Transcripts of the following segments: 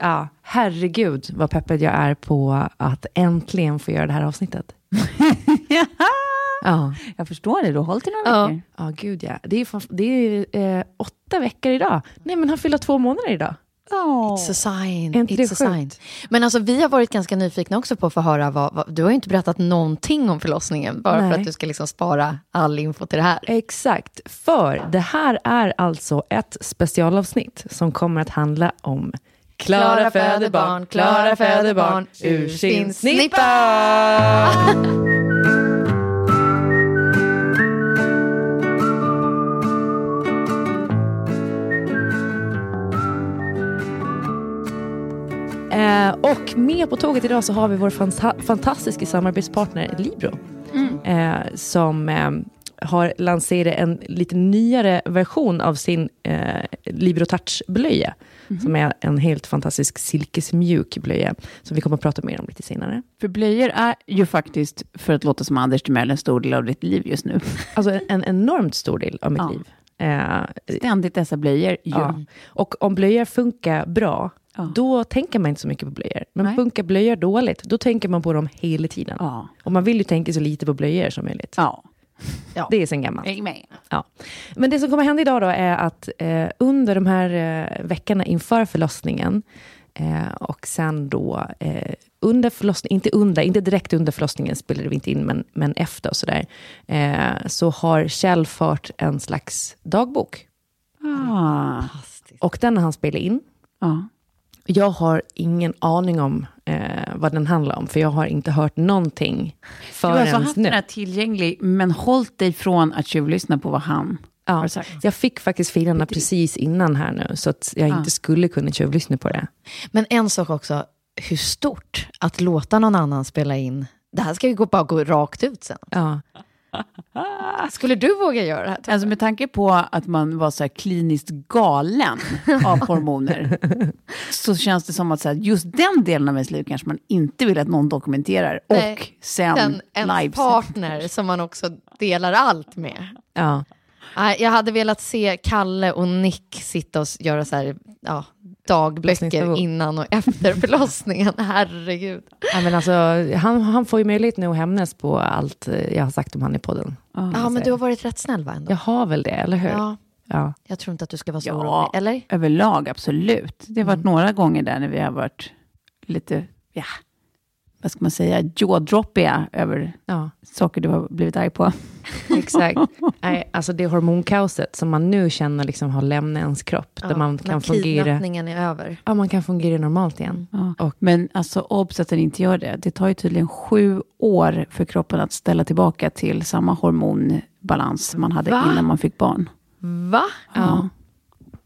Ja, herregud vad peppad jag är på att äntligen få göra det här avsnittet. ja. Jag förstår det, du har hållit i några Ja, veckor. ja gud ja. Det är, fan- det är eh, åtta veckor idag. Nej, men han fyller två månader idag. It's a sign. Inte It's a sign. Men alltså, vi har varit ganska nyfikna också på att få höra vad, vad, du har ju inte berättat någonting om förlossningen, bara för Nej. att du ska liksom spara all info till det här. Exakt, för det här är alltså ett specialavsnitt som kommer att handla om Klara föder barn, Klara föder barn ur sin snippa. Eh, och med på tåget idag så har vi vår fanta- fantastiska samarbetspartner Libro. Eh, som eh, har lanserat en lite nyare version av sin eh, Libro Touch-blöja. Som är en helt fantastisk silkesmjuk blöja. Som vi kommer att prata mer om lite senare. För blöjor är ju faktiskt, för att låta som Anders Timell, en stor del av ditt liv just nu. Alltså en enormt stor del av mitt Ja. liv. Eh, Ständigt dessa blöjor. Ja. Ja. Och om blöjor funkar bra, Ja. då tänker man inte så mycket på blöjor. Men Nej. funkar blöjor dåligt, då tänker man på dem hela tiden. Ja. Och man vill ju tänka så lite på blöjor som möjligt. ja. Det är sen gammalt. Ja. Men det som kommer hända idag då är att eh, under de här eh, veckorna inför förlossningen eh, och sen då eh, under förlossningen, inte under, inte direkt under förlossningen spelade vi inte in, men, men efter och sådär, eh, så har Kjell fört en slags dagbok. Ah. Och den har han spelat in. Ja. Jag har ingen aning om eh, vad den handlar om, för jag har inte hört någonting Du har alltså förrän haft nu. den här tillgänglig, men hållit dig från att tjuvlyssna på vad han Ja, har sagt. jag fick faktiskt filerna precis innan här nu, så att jag inte skulle kunna tjuvlyssna på det. Men en sak också, hur stort att låta någon annan spela in. Det här ska ju gå, bara gå rakt ut sen. Ja. Skulle du våga göra det här? Alltså med tanke på att man var så här kliniskt galen av hormoner, så känns det som att så här, just den delen av ens liv kanske man inte vill att någon dokumenterar. Nej, och sen Den, ens live. partner som man också delar allt med. Ja. Jag hade velat se Kalle och Nick sitta och göra så här, ja, dagböcker innan och efter förlossningen. Herregud. Ja, men alltså, han, han får ju möjlighet nu att hämnas på allt eh, jag har sagt om han i podden. Ja, men du har varit rätt snäll va? Ändå? Jag har väl det, eller hur? Ja, Ja. jag tror inte att du ska vara så Ja. orolig. Eller? Överlag, absolut. Det har varit några gånger där när vi har varit lite, ja, vad ska man säga, jaw-droppiga över ja, saker du har blivit arg på. exakt. Nej, alltså det hormonkaoset som man nu känner liksom har lämnat ens kropp, där man när kan fungera kidnappningen är över. ja, man kan fungera normalt igen. Ja. Och- Men alltså obs att den inte gör det. Det tar ju tydligen sju år för kroppen att ställa tillbaka till samma hormonbalans man hade Va? innan man fick barn. Va? Ja.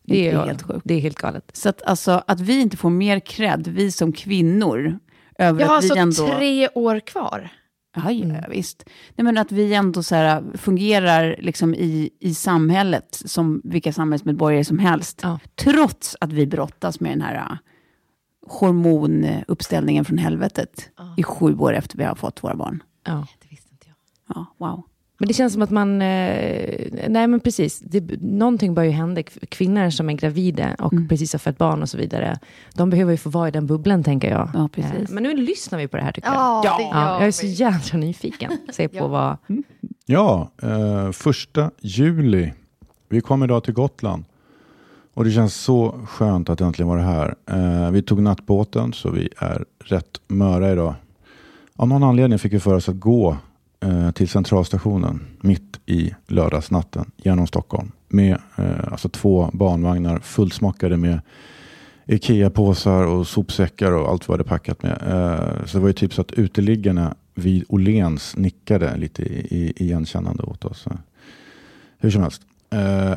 Det Det är, är helt sjukt. Det är helt galet. Så att, alltså, att vi inte får mer cred, vi som kvinnor, över Jag har att vi alltså ändå... tre år kvar. Ja, ja visst. Nej, men att vi ändå så här, fungerar liksom i, i samhället som vilka samhällsmedborgare som helst. Ja. Trots att vi brottas med den här uh, hormonuppställningen från helvetet i sju år efter vi har fått våra barn. Ja. Det visste inte jag. Ja, wow. Men det känns som att man, eh, nej men precis, det, någonting bör ju hända. Kvinnor som är gravida och Mm. precis har fött barn och så vidare, de behöver ju få vara i den bubblan tänker jag. Ja, precis. Eh, men nu lyssnar vi på det här tycker Ja, jag. det gör Ja, jag är så jädra nyfiken. Se på vad... Ja, eh, första juli. Vi kom idag till Gotland. Och det känns så skönt att äntligen vara här. Eh, vi tog nattbåten så vi är rätt möra idag. Av någon anledning fick vi för oss att gå Eh, till centralstationen mitt i lördagsnatten genom Stockholm. Med eh, alltså två barnvagnar fullsmockade med Ikea-påsar och sopsäckar och allt vad det packat med. Eh, så det var ju typ så att uteliggarna vid Åhléns nickade lite i, i, igenkännande åt oss. Hur som helst. Eh,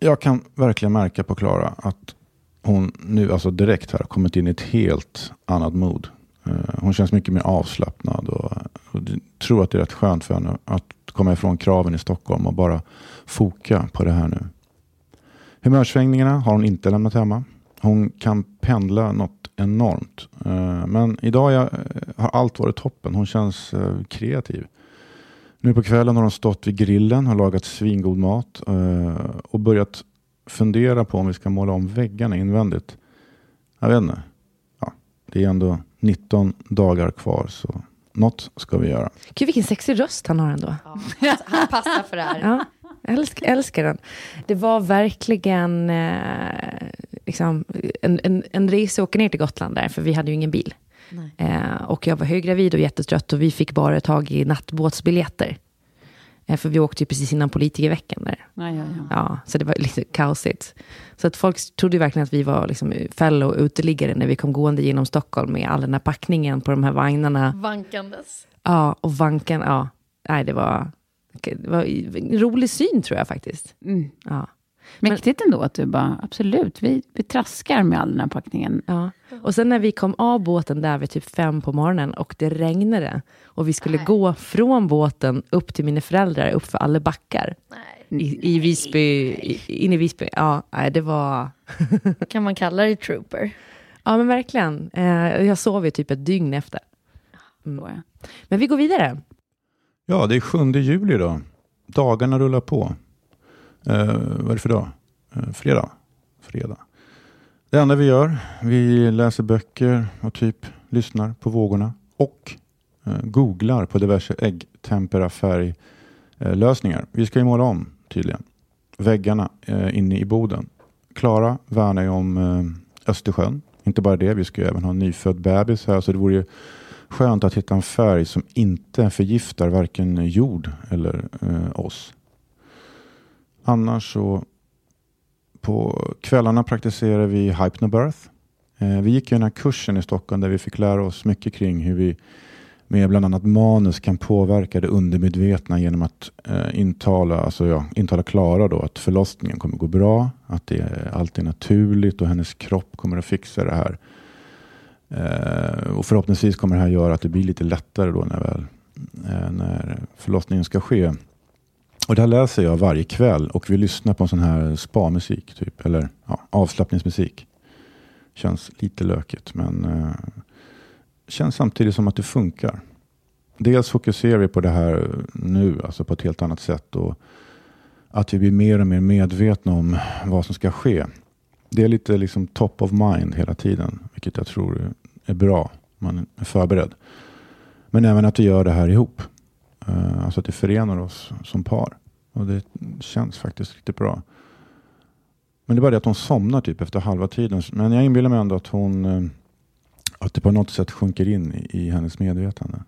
jag kan verkligen märka på Klara att hon nu alltså direkt här har kommit in i ett helt annat mod. Eh, hon känns mycket mer avslappnad och, och jag tror att det är rätt skönt för henne att komma ifrån kraven i Stockholm och bara foka på det här nu. Humörsvängningarna har hon inte lämnat hemma. Hon kan pendla något enormt. Eh, men idag eh, har allt varit toppen. Hon känns kreativ. Nu på kvällen har hon stått vid grillen och lagat svingod mat och börjat fundera på om vi ska måla om väggarna invändigt. Jag vet inte. Ja, det är ändå 19 dagar kvar så något ska vi göra. Gud vilken sexig röst han har ändå. Ja. Han passar för det här. Ja, älsk, älskar den. Det var verkligen eh, liksom, en, en, en resa att åka ner till Gotland där, för vi hade ju ingen bil. Nej. Eh, och jag var höggravid och jättetrött och vi fick bara tag i nattbåtsbiljetter. Eh, för vi åkte ju precis innan politikerveckan där. Ja, ja, ja. Ja, så det var lite kaosigt. Så att folk trodde verkligen att vi var liksom fellow uteliggare när vi kom gående genom Stockholm med all den här packningen på de här vagnarna. Vankandes. Ja, och vanken, ja. Nej, det var, det var en rolig syn tror jag faktiskt. Mm. Ja. Mäktigt ändå att du bara, absolut, vi, vi traskar med all den här packningen. Ja. Och sen när vi kom av båten där vid typ fem på morgonen och det regnade och vi skulle Nej. gå från båten upp till mina föräldrar upp för alla backar Nej. i, i Visby, i, in i Visby. Ja, nej, det var... Kan man kalla det trooper? Ja, men verkligen. Eh, jag sov ju typ ett dygn efter. Ja. Men vi går vidare. Ja, det är 7 juli idag. Dagarna rullar på. Eh, vad är det för dag? Eh, fredag. Fredag. Det enda vi gör, vi läser böcker och typ lyssnar på vågorna och eh, googlar på diverse äggtemperafärglösningar. Eh, vi ska ju måla om tydligen väggarna eh, inne i boden. Klara värnar ju om eh, Östersjön. Inte bara det, vi ska ju även ha en nyfödd bebis här så det vore ju skönt att hitta en färg som inte förgiftar varken jord eller eh, oss. Annars så på kvällarna praktiserar vi hypnobirth. Eh, vi gick ju den här kursen i Stockholm där vi fick lära oss mycket kring hur vi med bland annat manus kan påverka det undermedvetna genom att eh, intala, alltså ja, intala Klara då att förlossningen kommer gå bra, att det är, allt är naturligt och hennes kropp kommer att fixa det här. Eh, och förhoppningsvis kommer det här göra att det blir lite lättare då när, väl, eh, när förlossningen ska ske. Och det här läser jag varje kväll och vi lyssnar på en sån här spa-musik, typ, eller ja, avslappningsmusik. Känns lite lökigt men eh, känns samtidigt som att det funkar. Dels fokuserar vi på det här nu, alltså på ett helt annat sätt och att vi blir mer och mer medvetna om vad som ska ske. Det är lite liksom top of mind hela tiden, vilket jag tror är bra. Man är förberedd. Men även att vi gör det här ihop. Eh, alltså att det förenar oss som par. Och det känns faktiskt riktigt bra. Men det är bara det att hon somnar typ efter halva tiden. Men jag inbillar mig ändå att hon eh, att det på något sätt sjunker in i, i hennes medvetande.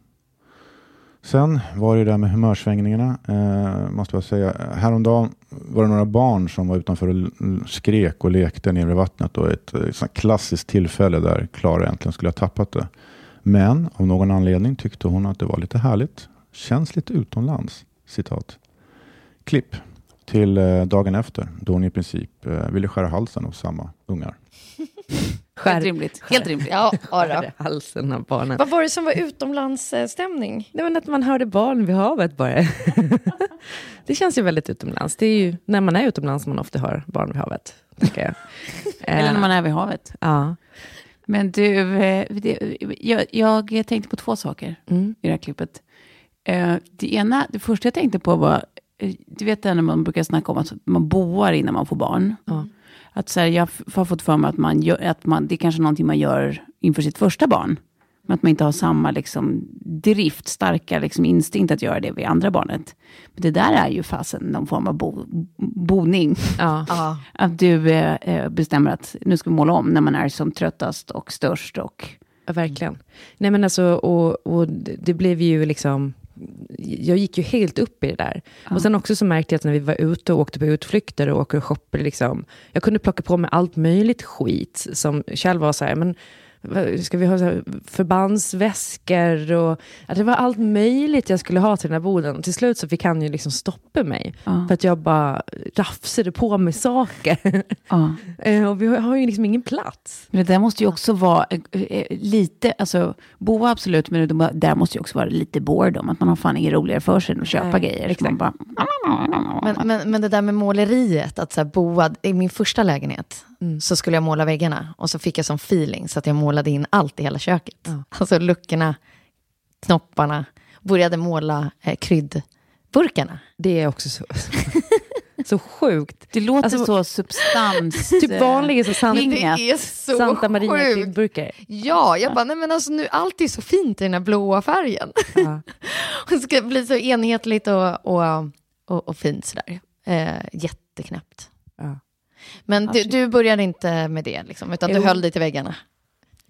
Sen var det där med humörsvängningarna. Eh, måste jag säga. Häromdagen var det några barn som var utanför och skrek och lekte nere vid vattnet. Och ett, eh, ett klassiskt tillfälle där Klara äntligen skulle ha tappat det. Men av någon anledning tyckte hon att det var lite härligt. Känns lite utomlands. Citat. Klipp till eh, dagen efter då hon i princip eh, ville skära halsen av samma ungar. Helt rimligt. Helt rimligt. Ja, ja. Skär halsen av barnen. Vad var det som var utomlandsstämning? Det var att man hörde barn vid havet bara. det känns ju väldigt utomlands. Det är ju när man är utomlands man ofta hör barn vid havet. Eller när man är vid havet. Ja. Men du, eh, det, jag, jag tänkte på två saker Mm. i det här klippet. Det ena, det första jag tänkte på var, du vet det när man brukar snacka om att man boar innan man får barn. Ja. Att så här, jag har fått för mig att, man gör, att man, det är kanske någonting man gör inför sitt första barn. Men att man inte har samma liksom, drift, starka liksom, instinkt att göra det vid andra barnet. Men det där är ju fasen någon form av bo, boning. Ja. Ja. Att du eh, eh, bestämmer att nu ska vi måla om när man är som tröttast och störst. Och, Ja, verkligen. Nej men alltså, och, och det blev ju liksom, jag gick ju helt upp i det där. Och sen också så märkte jag att när vi var ute och åkte på utflykter och åkte och shoppade, liksom, jag kunde plocka på mig allt möjligt skit som själv var så här, men ska vi ha så här förbandsväskor och att det var allt möjligt jag skulle ha till den här boden. Till slut så fick han ju liksom stoppa mig. Ja. För att jag bara rafsade på mig saker. ja. Eh, och vi har, ju liksom ingen plats. Men det där måste ju också vara eh, eh, lite, alltså boa absolut, men det där måste ju också vara lite boredom. Att man har fan inget roligare för sig än att köpa Nej, grejer. Exakt. Man bara, Men, men, men det där med måleriet, att så här boa, i min första lägenhet Mm. så skulle jag måla väggarna och så fick jag som feeling så att jag målade in allt i hela köket. Ja. Alltså luckorna, knopparna, började måla eh, kryddburkarna. Det är också så, så sjukt. det låter Alltså, så substans... Typ vanligen så sant, Inget. Det är så Santa Maria kryddburkar. Ja, jag bara, nej men alltså nu, allt är så fint i den här blåa färgen. Ja. Och det ska bli så enhetligt och, och, och, och fint sådär. Eh, jätteknäppt. Ja. Men du, du började inte med det, liksom, utan du Jo. höll dig till väggarna.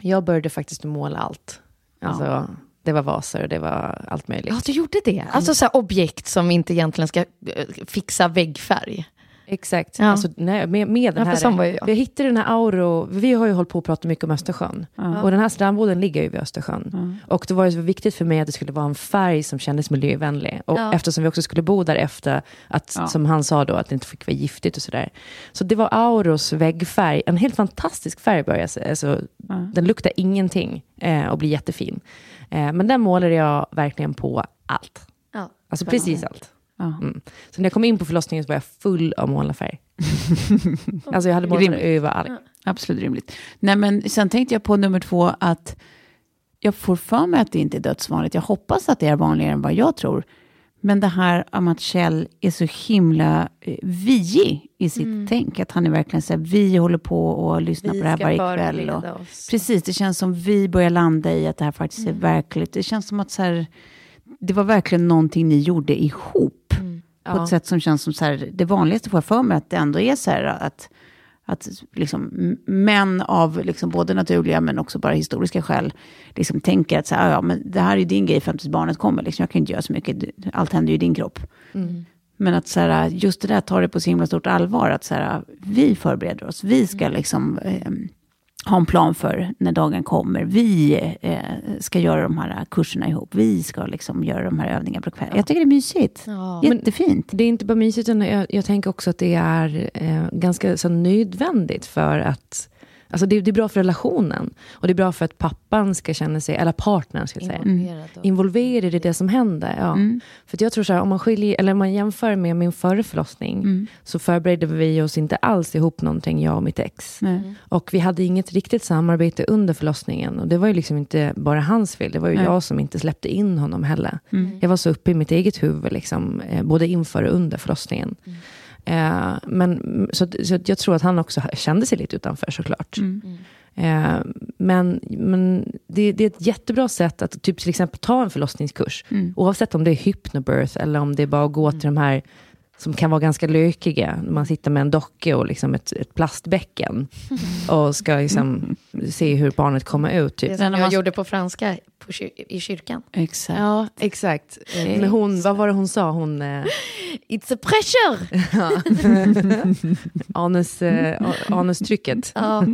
Jag började faktiskt måla allt. Alltså, Det var vaser och det var allt möjligt. Ja, du gjorde det. Alltså så objekt som inte egentligen ska eh, fixa väggfärg. Exakt. Ja. Alltså, nej, med, med den Ja, här, sån var ju jag. Jag hittade den här Auro, vi har ju hållit på att prata mycket om Östersjön. Och den här strandboden ligger ju vid Östersjön. Och det var ju så viktigt för mig att det skulle vara en färg som kändes miljövänlig. Och Ja. eftersom vi också skulle bo där efter, att, Ja. som han sa då, att det inte fick vara giftigt och sådär. Så det var Auros väggfärg, en helt fantastisk färg började. Alltså, Den luktar ingenting eh, och blir jättefin. Eh, men den målade jag verkligen på allt. Ja. Alltså precis allt. Ja. Mm. Så när jag kom in på förlossningen så var jag full av målarfärg. alltså jag hade målat Rimligt. överallt. Absolut rimligt. Nej, men sen tänkte jag på nummer två att jag får för mig att det inte är dödsvanligt. Jag hoppas att det är vanligare än vad jag tror. Men det här om att Kjell är så himla eh, i sitt tänk. Att han är verkligen så här, vi håller på och lyssnar på det här varje kväll. Och, oss. precis, det känns som vi börjar landa i att det här faktiskt är verkligt. Det känns som att så här, det var verkligen någonting ni gjorde ihop. På Ja. ett sätt som känns som så här, det vanligaste får jag för mig att det ändå är så här att, att liksom, män av liksom både naturliga men också bara historiska skäl liksom tänker att så här, "Ah, ja, men det här är ju din grej fram tills barnet kommer. Liksom, jag kan inte göra så mycket, allt händer ju i din kropp. Men att så här, just det där tar det på så himla stort allvar. Att så här, vi förbereder oss. Vi ska liksom eh, ha en plan för när dagen kommer. Vi eh, ska göra de här kurserna ihop. Vi ska liksom göra de här övningarna på kvällen. Jag tycker det är mysigt. Ja. Jättefint. Det är inte bara mysigt, utan jag, jag tänker också att det är eh, ganska så nödvändigt för att Alltså det, det är bra för relationen. Och det är bra för att pappan ska känna sig, eller partnern ska jag säga, Involverad och- involverad i det som händer. Ja. För att jag tror så här, om man, skiljer, eller om man jämför med min förra förlossning, så förberedde vi oss inte alls ihop någonting, jag och mitt ex. Nej. Och vi hade inget riktigt samarbete under förlossningen. Och det var ju liksom inte bara hans fel, det var ju jag som inte släppte in honom heller. Jag var så uppe i mitt eget huvud, liksom, eh, både inför och under förlossningen. Eh, men, så, så att jag tror att han också kände sig lite utanför såklart. Eh, men men det, det är ett jättebra sätt att typ till exempel ta en förlossningskurs. Oavsett om det är hypnobirth eller om det är bara att gå till de här som kan vara ganska lökiga. Man sitter med en docka och liksom ett, ett plastbäcken. Och ska liksom se hur barnet kommer ut. Typ. Det Sen som när jag man- gjorde på franska på kyr- i kyrkan. Exakt. Ja, exakt. Men hon, vad var det hon sa? Hon, eh, It's a pressure! anus, eh, anustrycket. Ja.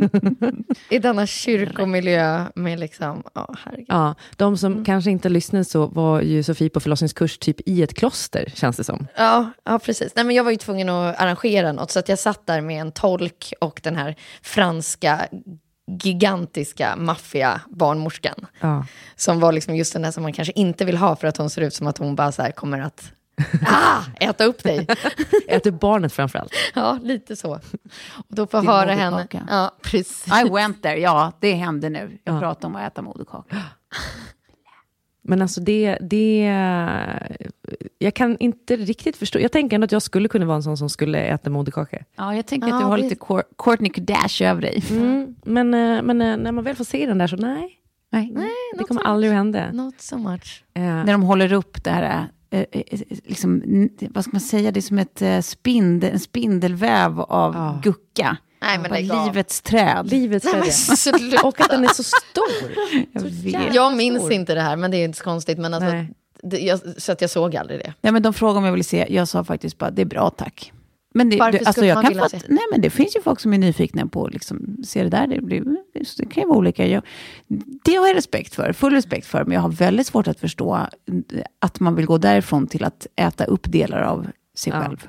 I denna kyrkomiljö med liksom, ja herregud. Ja, de som kanske inte lyssnade så var ju Sofie på förlossningskurs typ i ett kloster, känns det som. Ja, ja, precis. Nej, men jag var ju tvungen att arrangera något, så att jag satt där med en tolk och den här franska gigantiska maffia barnmorskan. Ja. Som var liksom just den där som man kanske inte vill ha för att hon ser ut som att hon bara så här kommer att ah, äta upp dig. Äter barnet framförallt. Ja, lite så. Och då får höra henne. Ja, precis. I went there, ja det hände nu. Jag Ja. pratar om att äta moderkaka. Men alltså det, det... Jag kan inte riktigt förstå. Jag tänker ändå att jag skulle kunna vara en sån som skulle äta moderkaka. Ja, jag tänker att Ja, du har det- lite Cour- Courtney Kardashian över dig. Mm. Men, eh, men eh, när man väl får se den där så nej, Nej. Nej, det kommer so aldrig att hända. Not so much. Eh, När de håller upp det här, liksom, n- vad ska man säga, det är som ett eh, spindel, en spindelväv av Ja. gucka. Nej, men Bara livets träd. Livets Nej, men färg. sluta. Och att den är så stor. Jag Så Jag minns stor. inte det här, men det är inte så konstigt. Men alltså, Nej. det, jag, så att jag såg aldrig det. Nej, men de frågade om jag ville se, jag sa faktiskt bara, det är bra tack. Men det, Varför det, alltså man vilja fatta, se? nej men det finns ju folk som är nyfikna på att liksom, se det där. Det, blir, det kan ju vara olika. Jag, det har jag respekt för, full respekt för. Men jag har väldigt svårt att förstå att man vill gå därifrån till att äta upp delar av sig Ja. själv.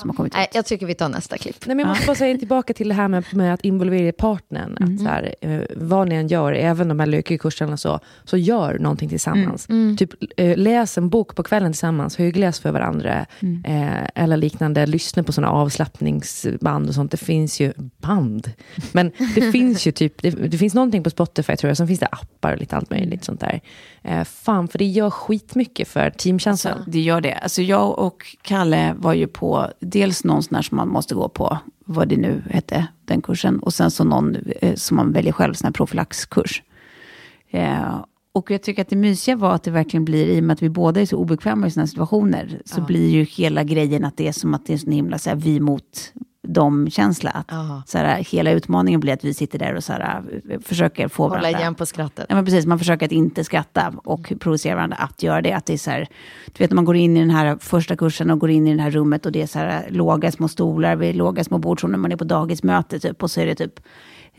Som har kommit Nej, ut. jag tycker vi tar nästa klipp. Nej, men jag måste bara säga tillbaka till det här med, med att involvera partnern. Att så här, eh, vad ni än gör, även de här lökkurserna så, så gör någonting tillsammans. Typ eh, läs en bok på kvällen tillsammans, högläs för varandra. Eh, eller liknande, lyssna på sådana avslappningsband och sånt. Det finns ju band. Men det finns ju typ, det, det finns någonting på Spotify tror jag, sen finns det appar och lite allt möjligt sånt där. Eh, fan, för det gör skitmycket för teamkänslan. Alltså, det gör det. Alltså jag och Kalle var ju på dels någon sån här som man måste gå på, vad det nu hette, den kursen. Och sen så någon eh, som man väljer själv, sån här profylaxkurs. Eh, och jag tycker att det mysiga var att det verkligen blir, i och med att vi båda är så obekväma i här situationer, så blir ju hela grejen att det är som att det är så himla så här, vi mot Att, så här, hela utmaningen blir att vi sitter där och så här, försöker få Hålla varandra... igen på skrattet. Ja, men precis, man försöker att inte skratta och provocera varandra att göra det. Att det är så här, du vet när man går in i den här första kursen och går in i det här rummet och det är så här låga små stolar vid låga små bord som när man är på dagismöte typ. Och så är det typ,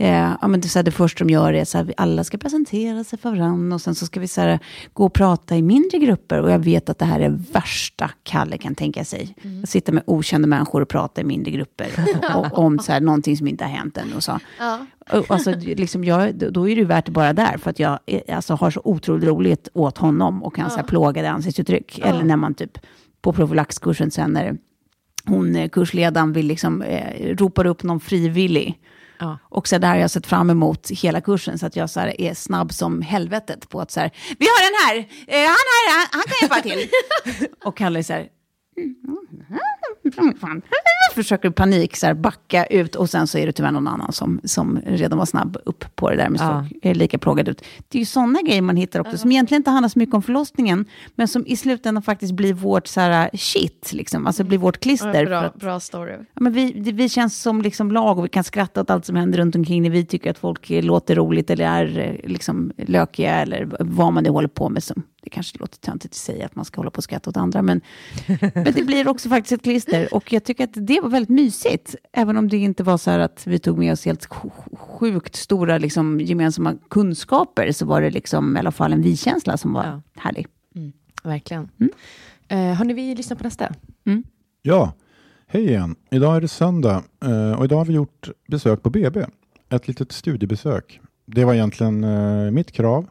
eh, ja men det, så här, det första de gör är så här, vi alla ska presentera sig för varandra och sen så ska vi så här, gå och prata i mindre grupper. Och jag vet att det här är värsta Kalle kan tänka sig. Att sitta med okända människor och prata i mindre grupper och, och, om så här, någonting som inte har hänt än. Och så. Ja. Och, Alltså, liksom jag, då är det värt det bara där, för att jag eh, alltså, har så otroligt roligt åt honom och hans ja. plågade ansiktsuttryck. Eller när man typ på profylaxkursen sen när hon, eh, kursledaren vill liksom, eh, ropar upp någon frivillig. Ja. Och så där har jag sett fram emot hela kursen, så att jag så här, är snabb som helvetet på att så här, vi har den här, eh, han här, han, han kan hjälpa till. och Kalle är så här, försöker i panik så här backa ut och sen så är det tyvärr någon annan som, som redan var snabb upp på det där med Ja. är lika plågad ut. Det är ju sådana grejer man hittar också, som egentligen inte handlar så mycket om förlossningen, men som i slutändan faktiskt blir vårt så här, shit, liksom. alltså blir vårt klister. för Bra, att, bra story. ja, men vi, det, vi känns som liksom lag och vi kan skratta åt allt som händer runt omkring när vi tycker att folk låter roligt eller är liksom, lökiga eller vad man nu håller på med. Som, det kanske låter töntigt att säga att man ska hålla på och skratta åt andra, men, men det blir också faktiskt ett klister. Och jag tycker att det var väldigt mysigt, även om det inte var så här att vi tog med oss helt sj- sjukt stora liksom, gemensamma kunskaper, så var det liksom i alla fall en vi-känsla som var Ja. härlig. Verkligen. Eh, hörni, vi lyssnar på nästa. Ja, hej igen. Idag är det söndag eh, och idag har vi gjort besök på BB. Ett litet studiebesök. Det var egentligen eh, mitt krav.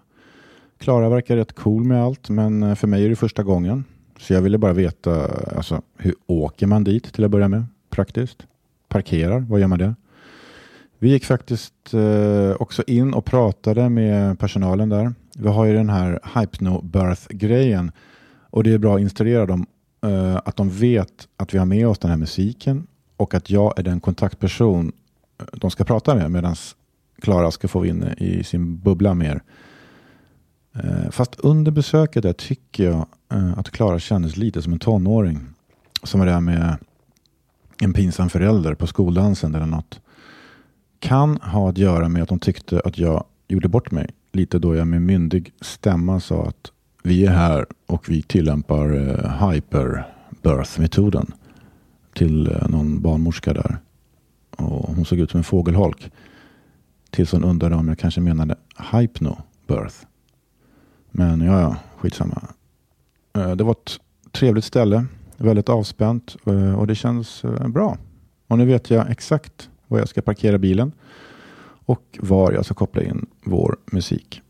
Klara verkar rätt cool med allt, men eh, för mig är det första gången. Så jag ville bara veta, alltså, hur åker man dit till att börja med? Praktiskt. Parkerar, vad gör man det? Vi gick faktiskt eh, också in och pratade med personalen där. Vi har ju den här Hypnobirth-grejen och det är bra att instruera dem eh, att de vet att vi har med oss den här musiken och att jag är den kontaktperson eh, de ska prata med medan Klara ska få vara inne i sin bubbla mer. Eh, fast under besöket där tycker jag eh, att Klara kändes lite som en tonåring. Som det där med en pinsam förälder på skoldansen eller något. Kan ha att göra med att de tyckte att jag gjorde bort mig lite då jag med myndig stämma sa att vi är här och vi tillämpar eh, hyperbirth-metoden till någon barnmorska där. Och hon såg ut som en fågelholk. Tills hon undrade om jag kanske menade hypnobirth. Men ja, ja, skitsamma. Eh, det var ett trevligt ställe. Väldigt avspänt eh, och det känns eh, bra. Och nu vet jag exakt var jag ska parkera bilen. och var jag ska koppla in vår musik.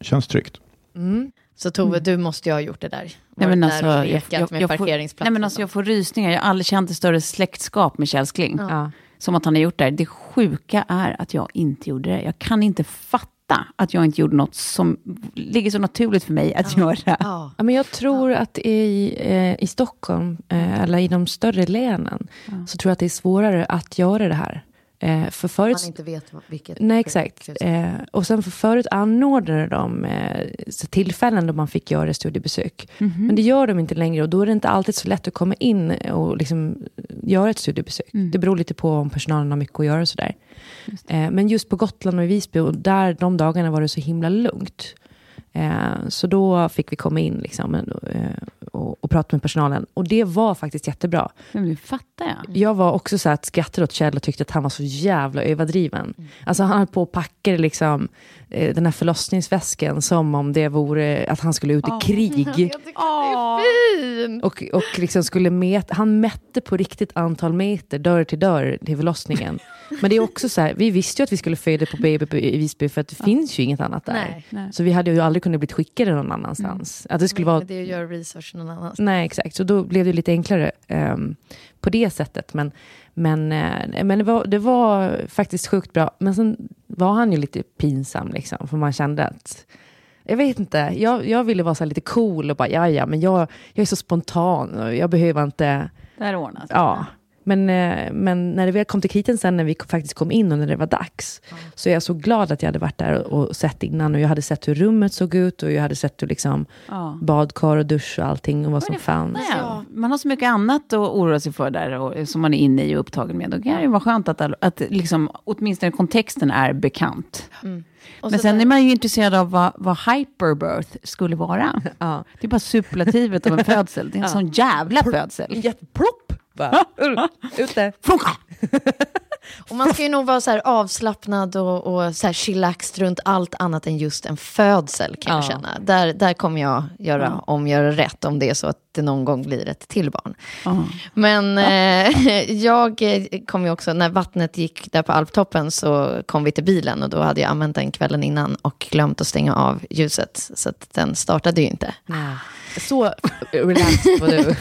Känns tryggt. Mm. Så Tove, du måste ju ha gjort det där. Nej, men där alltså, och jag, jag, med jag, får, nej, men alltså, jag får rysningar. Jag har aldrig känt ett större släktskap med Kjell Kling. Ja. Som att han har gjort det här. Det sjuka är att jag inte gjorde det. Jag kan inte fatta att jag inte gjorde något som ligger så naturligt för mig att göra. Ja. Ja, men jag tror att i, eh, i Stockholm, eh, eller i de större länen, så tror jag att det är svårare att göra det här. Eh, för förut, Man inte vet vad- vilket... Nej, exakt. Eh, och sen för förut anordnade de eh, så tillfällen då man fick göra studiebesök. Men det gör de inte längre och då är det inte alltid så lätt att komma in och liksom göra ett studiebesök. Det beror lite på om personalen har mycket att göra och sådär. Eh, men just på Gotland och i Visby, och där de dagarna var det så himla lugnt. Eh, så då fick vi komma in liksom, eh, och, och prata med personalen. Och det var faktiskt jättebra. Men nu fattar jag. Jag var också så att skrattade åt Kjell och tyckte att han var så jävla överdriven. Alltså han höll på och packade liksom, eh, den här förlossningsväsken som om det vore att han skulle ut i krig. Och, och liksom skulle mäta, han mätte på riktigt antal meter dörr till dörr till förlossningen. Men det är också så här, vi visste ju att vi skulle föda på BB i Visby för att det finns ju inget annat där. Nej. Nej. Så vi hade ju aldrig kunnat bli skickade någon annanstans. Att det skulle vara det göra research någon annanstans. Nej, exakt. Så då blev det lite enklare ehm, på det sättet. Men, men, eh, men det, var, det var faktiskt sjukt bra. Men sen var han ju lite pinsam, liksom, för man kände att... Jag vet inte, jag, jag ville vara så lite cool och bara, ja, ja, men jag, jag är så spontan och jag behöver inte... Det här ordnas. Ja. Men, eh, men när det väl kom till kriten sen när vi faktiskt kom in och när det var dags, så är jag så glad att jag hade varit där och, och sett innan. Och jag hade sett hur rummet såg ut och jag hade sett hur liksom Ja. badkar och dusch och allting och vad som fanns. Ja, man har så mycket annat att oroa sig för där, och, som man är inne i och upptagen med. Då kan det vara skönt att, att liksom, åtminstone kontexten är bekant. Och Men sen där- är man ju intresserad av vad, vad hyperbirth skulle vara. Ja. Det är bara superlativet av en födsel. Det är en sån jävla födsel. Jätteplopp! Bara, ute. Och man ska ju nog vara så här avslappnad och, och så här chillax runt allt annat än just en födsel kan jag Ja. känna. Där, där kommer jag göra om göra rätt om det är så att det någon gång blir ett till barn. Ja. Men eh, jag eh, kom ju också, när vattnet gick där på alptoppen så kom vi till bilen och då hade jag använt den kvällen innan och glömt att stänga av ljuset. Så att den startade ju inte. Så relaxed var du.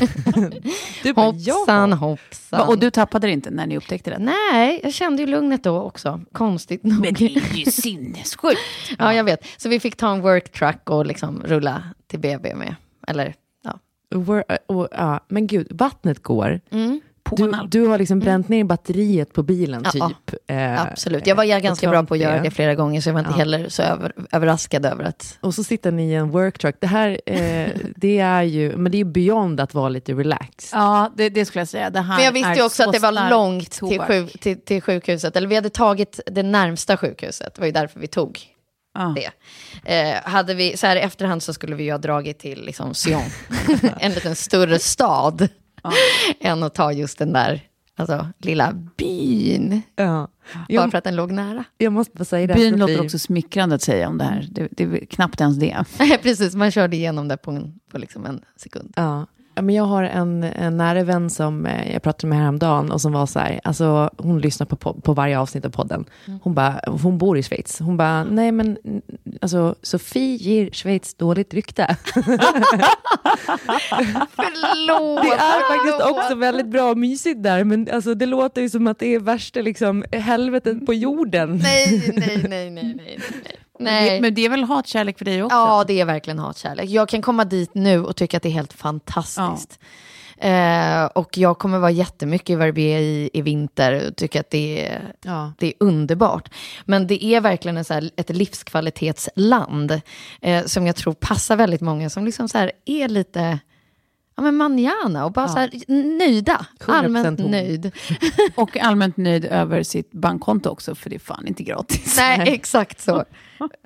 du bara, Hoppsan, ja. hoppsan. Och du tappade det inte när ni upptäckte det? Nej, jag kände ju lugnet då också. Konstigt nog. Men det är ju sinnessjukt. Ja, jag vet. Så vi fick ta en work truck och liksom rulla till BB med. Eller, ja. Wor- och, ja. Men gud, vattnet går. Mm. På Du, en alp. du har liksom bränt ner batteriet på bilen, Ja, typ. Eh, Absolut. Jag var ju ganska bra på att göra det flera gånger, så jag var inte Ja. heller så över, överraskad över att... Och så sitter ni i en worktruck. Det här, eh, det är ju, men det är beyond att vara lite relaxed. Ja, det, det skulle jag säga. Det här Men jag visste ju också så att det var långt till, tobak. sju, till, till sjukhuset. Eller vi hade tagit det närmsta sjukhuset. Det var ju därför vi tog Ja. det. Eh, hade vi, så här i efterhand så skulle vi ju ha dragit till liksom Sion. en liten större stad. Än att ta just den där alltså, lilla byn. Ja. Bara Jag, för att den låg nära. jag måste bara säga det. Byn vi- låter också smickrande att säga om det här. Det, det är knappt ens det. Precis, man körde igenom det på, en, på liksom en sekund. Ja. Men jag har en, en nära vän som eh, jag pratade med häromdagen och som var så här, alltså hon lyssnar på, på, varje avsnitt av podden. Hon, bara, hon bor i Schweiz. Hon bara, nej men mm, alltså Sofie ger Schweiz dåligt rykte. Förlåt! Det är faktiskt också väldigt bra och mysigt där, men alltså, det låter ju som att det är värsta liksom, helvetet på jorden. Nej, nej, nej, nej, nej. nej. Nej. Men det är väl hatkärlek för dig också? Ja, det är verkligen hatkärlek. Jag kan komma dit nu och tycka att det är helt fantastiskt. Eh, och jag kommer vara jättemycket i Verbier i, i vinter och tycka att det är, Ja. det är underbart. Men det är verkligen en så här, ett livskvalitetsland eh, som jag tror passar väldigt många som liksom så här är lite ja, men manjana och bara så här, nöjda. 100% Allmänt nöjd. Och allmänt nöjd över sitt bankkonto också, för det är fan inte gratis. Nej, exakt så.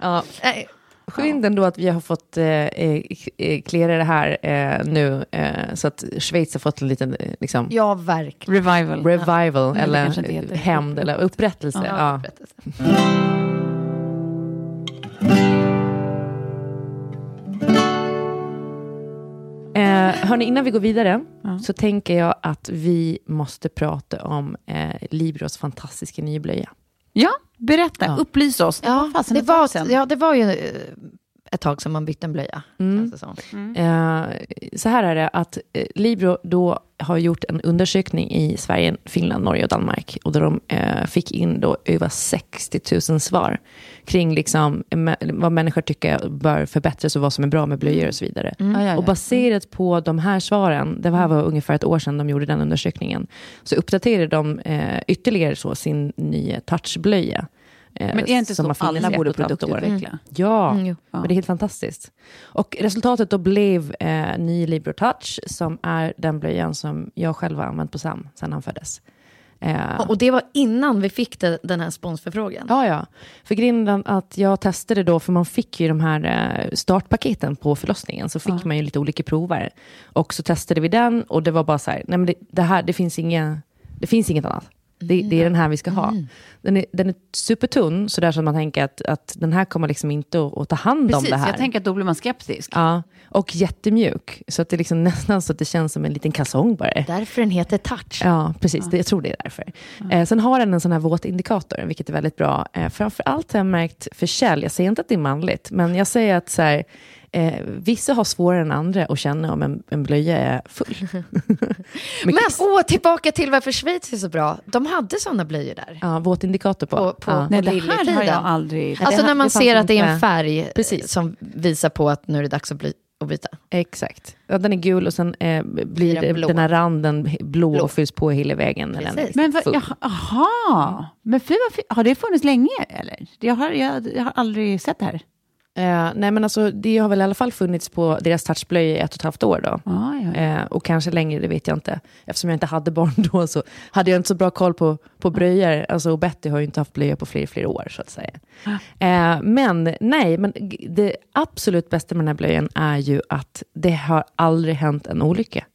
Ja. Skönt ändå att vi har fått eh, eh, klära det här eh, nu, eh, så att Schweiz har fått en liten eh, liksom, Ja, verkligen. Revival. revival, det eller hämnd, eller upprättelse. Ja, Ja. upprättelse. Hörni, innan vi går vidare Ja. så tänker jag att vi måste prata om eh, Libros fantastiska nya blöja. Ja, Berätta, Ja. upplys oss. Ja, det tag var, ja, det var ju eh, ett tag som man bytte en blöja. Mm. det som. Eh, så här är det att eh, Libro då har gjort en undersökning i Sverige, Finland, Norge och Danmark. Och där de eh, fick in då över 60 000 svar kring liksom, eh, vad människor tycker bör förbättras och vad som är bra med blöjor och så vidare. Ja, ja. Och baserat på de här svaren, det här var ungefär ett år sedan de gjorde den undersökningen, så uppdaterade de eh, ytterligare så sin nya touchblöja. Eh, Men är det inte som så alla borde produktutveckla? Ja, Mm, men det är helt fantastiskt. Och resultatet då blev eh, ny Libro Touch, som är den blöjan som jag själv har använt på Sam sedan han föddes. Eh, Och det var innan vi fick det, den här sponsförfrågan. Ja, ja. För grinden att jag testade då, för man fick ju de här eh, startpaketen på förlossningen, så fick man ju lite olika prover. Och så testade vi den och det var bara så här, nej men det, det här, det finns, inga, det finns inget annat. Det, det är den här vi ska ha. Den är, den är supertunn, så där som man tänker att, att den här kommer liksom inte att, att ta hand Precis, om det här. jag tänker att då blir man skeptisk. Ja, och jättemjuk. Så att det är liksom nästan så att det känns som en liten kalsong bara. Därför den heter touch. Ja, precis. Det, jag tror det är därför. Eh, sen har den en sån här våtindikator, vilket är väldigt bra. Eh, framför allt har jag märkt för Kjell, jag säger inte att det är manligt, men jag säger att så här, eh, vissa har svårare än andra att känna om en, en blöja är full. Men åh, tillbaka till varför Schweiz är så bra. De hade sådana blöjor där. Ja, våtindikator på. På- på- ja. Nej, det här har jag aldrig... Alltså det- när man ser att det är en färg Precis. som visar på att nu är det dags att, bli, att byta. Exakt. Ja, den är gul och sen eh, blir den den här randen blå, Blå. och fylls på hela vägen. Men vad, jaha, aha. Men fy, har det funnits länge eller? Jag har, jag, jag har aldrig sett det här. Eh, nej men alltså, det har väl i alla fall funnits på deras touchblöja i ett och ett halvt år då. Ah, ja, ja. Eh, och kanske längre, det vet jag inte. Eftersom jag inte hade barn då så hade jag inte så bra koll på, på blöjor. Alltså, och Betty har ju inte haft blöjor på flera, flera år så att säga. Eh, men nej, men det absolut bästa med den här blöjan är ju att det har aldrig hänt en olycka.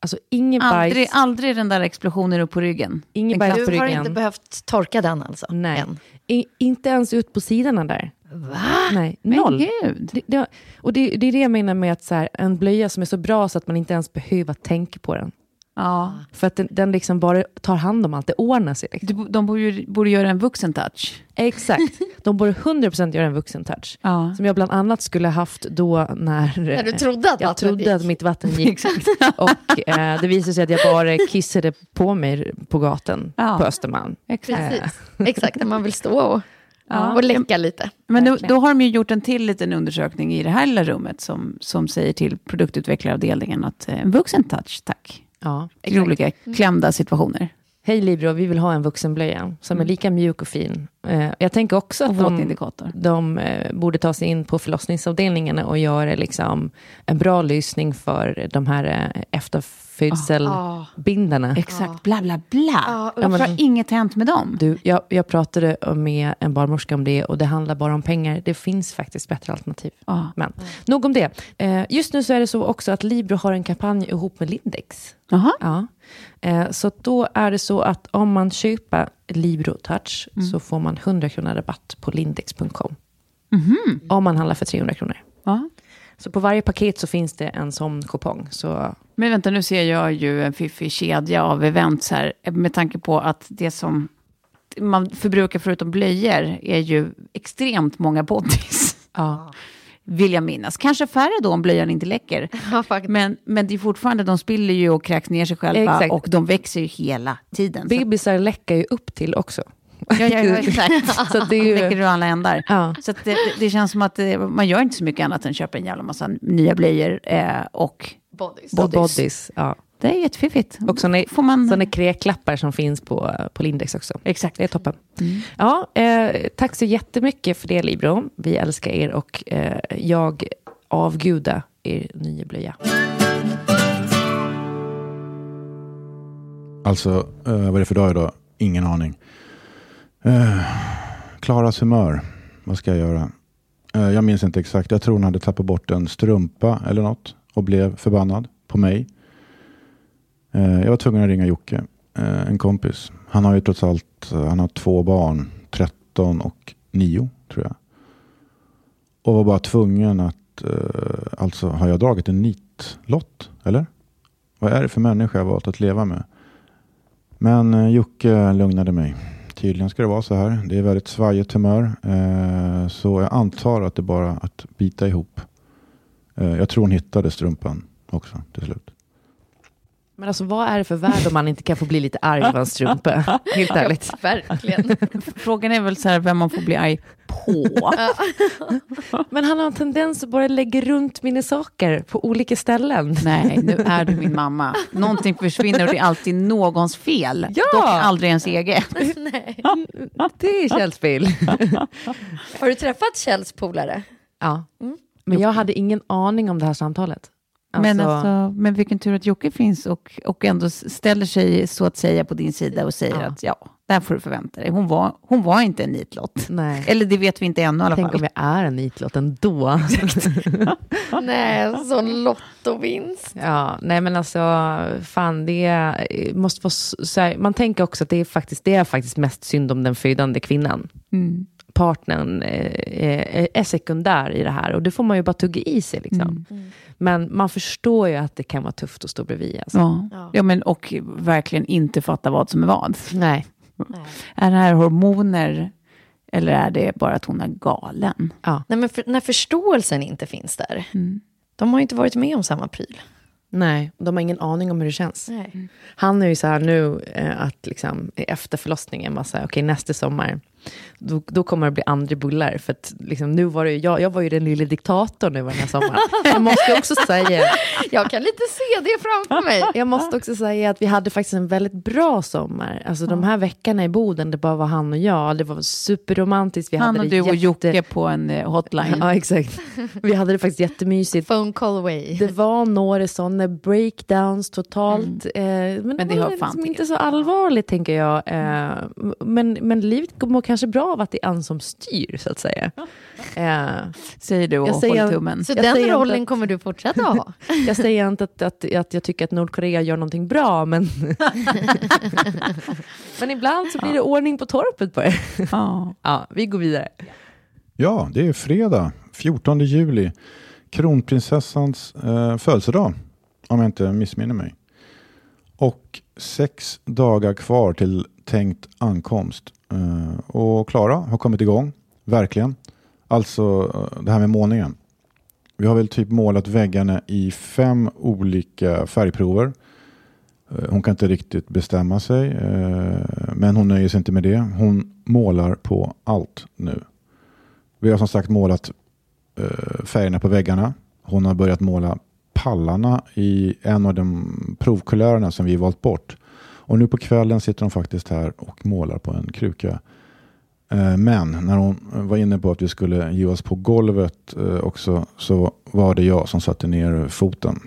Alltså ingen Aldrig, bajs, aldrig den där explosionen upp på ryggen. ingen bajs på Du har ryggen. inte behövt torka den alltså? Nej, Än. I, inte ens ut på sidorna där. Va? Nej, Men noll. gud. Det, det, och det, det är det jag menar med att så här, en blöja som är så bra så att man inte ens behöver tänka på den. Ja. För att den, den liksom bara tar hand om allt, det ordnar sig. Liksom. De borde, borde göra en vuxen touch. Exakt, de borde 100% göra en vuxen touch. Ja. Som jag bland annat skulle haft då när, När du trodde att jag trodde gick. att mitt vatten gick. och eh, det visade sig att jag bara kissade på mig på gatan Ja. på Östermalm. Exakt. Precis. Exakt, när man vill stå och, Ja. och läcka lite. Men då, då har de ju gjort en till liten undersökning i det här lilla rummet som, som säger till produktutvecklaravdelningen att eh, en vuxen touch, tack. Ja. I olika klämda situationer. Hej Libro, vi vill ha en vuxenblöja som är lika mjuk och fin. Eh, jag tänker också att de, de eh, borde ta sig in på förlossningsavdelningarna och göra liksom en bra lösning för de här eh, efterfödselbindarna. Exakt, bla bla bla. Ja, Varför men- har inget hänt med dem? Du, jag, jag pratade med en barnmorska om det och det handlar bara om pengar. Det finns faktiskt bättre alternativ. Ja. Men nog om det. Eh, just nu så är det så också att Libro har en kampanj ihop med Lindex. Aha. Ja. Eh, så då är det så att om man köper Libro Touch så får man 100 kronor rabatt på lindex.com. Om man handlar för 300 kronor. Ja. Så på varje paket så finns det en sån kupong. Så Men vänta, nu ser jag ju en fiffig kedja av events här. Med tanke på att det som man förbrukar förutom blöjor är ju extremt många bodys. ja. Vill jag minnas. Kanske färre då om blöjan inte läcker. Ja. Men, men det är fortfarande, de spiller ju och kräks ner sig själva. Exakt. Och de växer ju hela tiden. Bebisar läcker ju upp till också. Ja, ja, ja, exakt. Så det är ju- läcker ur alla ändar. Ja. Så att det, det, det känns som att eh, man gör inte så mycket annat än köpa en jävla massa nya blöjor. Eh, och Bodies. Och Bodies. bodies. Ja. det är jättefiffigt. Och Får man... såna kräklappar som finns på, på Lindex också. Exakt. Det är toppen. Ja, eh, tack så jättemycket för det Libro. Vi älskar er och eh, jag avgudar er nya blöja. Alltså, eh, vad är det för dag idag? Ingen aning. Eh, Klaras humör. Vad ska jag göra? Eh, jag minns inte exakt. Jag tror hon hade tappat bort en strumpa eller något och blev förbannad på mig. Eh, jag var tvungen att ringa Jocke, eh, en kompis. Han har ju trots allt eh, han har två barn, 13 och 9 tror jag. Och var bara tvungen att, eh, alltså har jag dragit en nitlott? Eller? Vad är det för människa jag valt att leva med? Men eh, Jocke lugnade mig Tydligen ska det vara så här. Det är väldigt svajigt humör. Eh, så jag antar att det är bara att bita ihop. Eh, jag tror hon hittade strumpan också till slut. Men alltså vad är det för värld om man inte kan få bli lite arg på en strumpa? Helt ärligt. Verkligen. Frågan är väl så här vem man får bli arg på. Men han har en tendens att bara lägga runt mina saker på olika ställen. Nej, nu är du min mamma. Någonting försvinner och det är alltid någons fel. Ja! Dock aldrig ens eget. Det är Kjells bil. Har du träffat Kjells polare? Ja. Men jag hade ingen aning om det här samtalet. Men, alltså, men vilken tur att Jocke finns och, och ändå ställer sig så att säga på din sida och säger Ja. att ja, där får du förvänta dig. Hon var, hon var inte en nitlott. Nej. Eller det vet vi inte ännu i alla Tänk fall. om jag är en nitlott ändå. Nej, sån lottovinst. Ja, nej men alltså, fan det är- måste vara så så här, man tänker också att det är faktiskt, det är faktiskt mest synd om den födande kvinnan. Mm. Partnern eh, är, är sekundär i det här och det får man ju bara tugga i sig liksom. Men man förstår ju att det kan vara tufft att stå bredvid. Alltså. Ja. Ja. Ja. men, och verkligen inte fatta vad som är vad. Nej. Nej. Är det här hormoner eller är det bara att hon är galen? Ja. Nej, men för, när förståelsen inte finns där, de har ju inte varit med om samma pryl. Nej, de har ingen aning om hur det känns. Nej. Han är ju så här nu eh, att liksom efter förlossningen, okej nästa sommar, då, då kommer det bli andra bullar. För att liksom, nu var det, ju- jag, jag var ju den lilla diktatorn nu den här sommaren. Jag måste också säga, Jag kan lite se det framför mig. jag måste också säga att vi hade faktiskt en väldigt bra sommar. Alltså de här veckorna i Boden, det bara var han och jag. Det var superromantiskt. Vi Han hade och det du och jätte- Jocke på en eh, hotline. Ja, exakt. Vi hade det faktiskt jättemysigt. Phone call away. Det var några sådana breakdowns totalt. Eh, men, Men det var liksom inte så allvarligt tänker jag. Eh, men, men livet mår kanske bra av att det är en som styr så att säga. Eh, Säger du och Jag säger- håller tummen. Så Jag den rollen att- kommer du fortsätta ha? jag säger inte att, att, att jag tycker att Nordkorea gör någonting bra, men, men ibland så blir det ordning på torpet på det. Ja. Ja, vi går vidare. Ja, det är fredag 14 juli. Kronprinsessans eh, födelsedag, om jag inte missminner mig. Och sex dagar kvar till tänkt ankomst. Eh, och Klara har kommit igång, verkligen. Alltså eh, det här med målningen. Vi har väl typ målat väggarna i fem olika färgprover. Eh, hon kan inte riktigt bestämma sig, men hon nöjer sig inte med det. Hon målar på allt nu. Vi har som sagt målat färgerna på väggarna. Hon har börjat måla pallarna i en av de provkulörerna som vi valt bort. Och nu på kvällen sitter hon faktiskt här och målar på en kruka. Eh, Men när hon var inne på att vi skulle ge oss på golvet eh, också så var det jag som satte ner foten.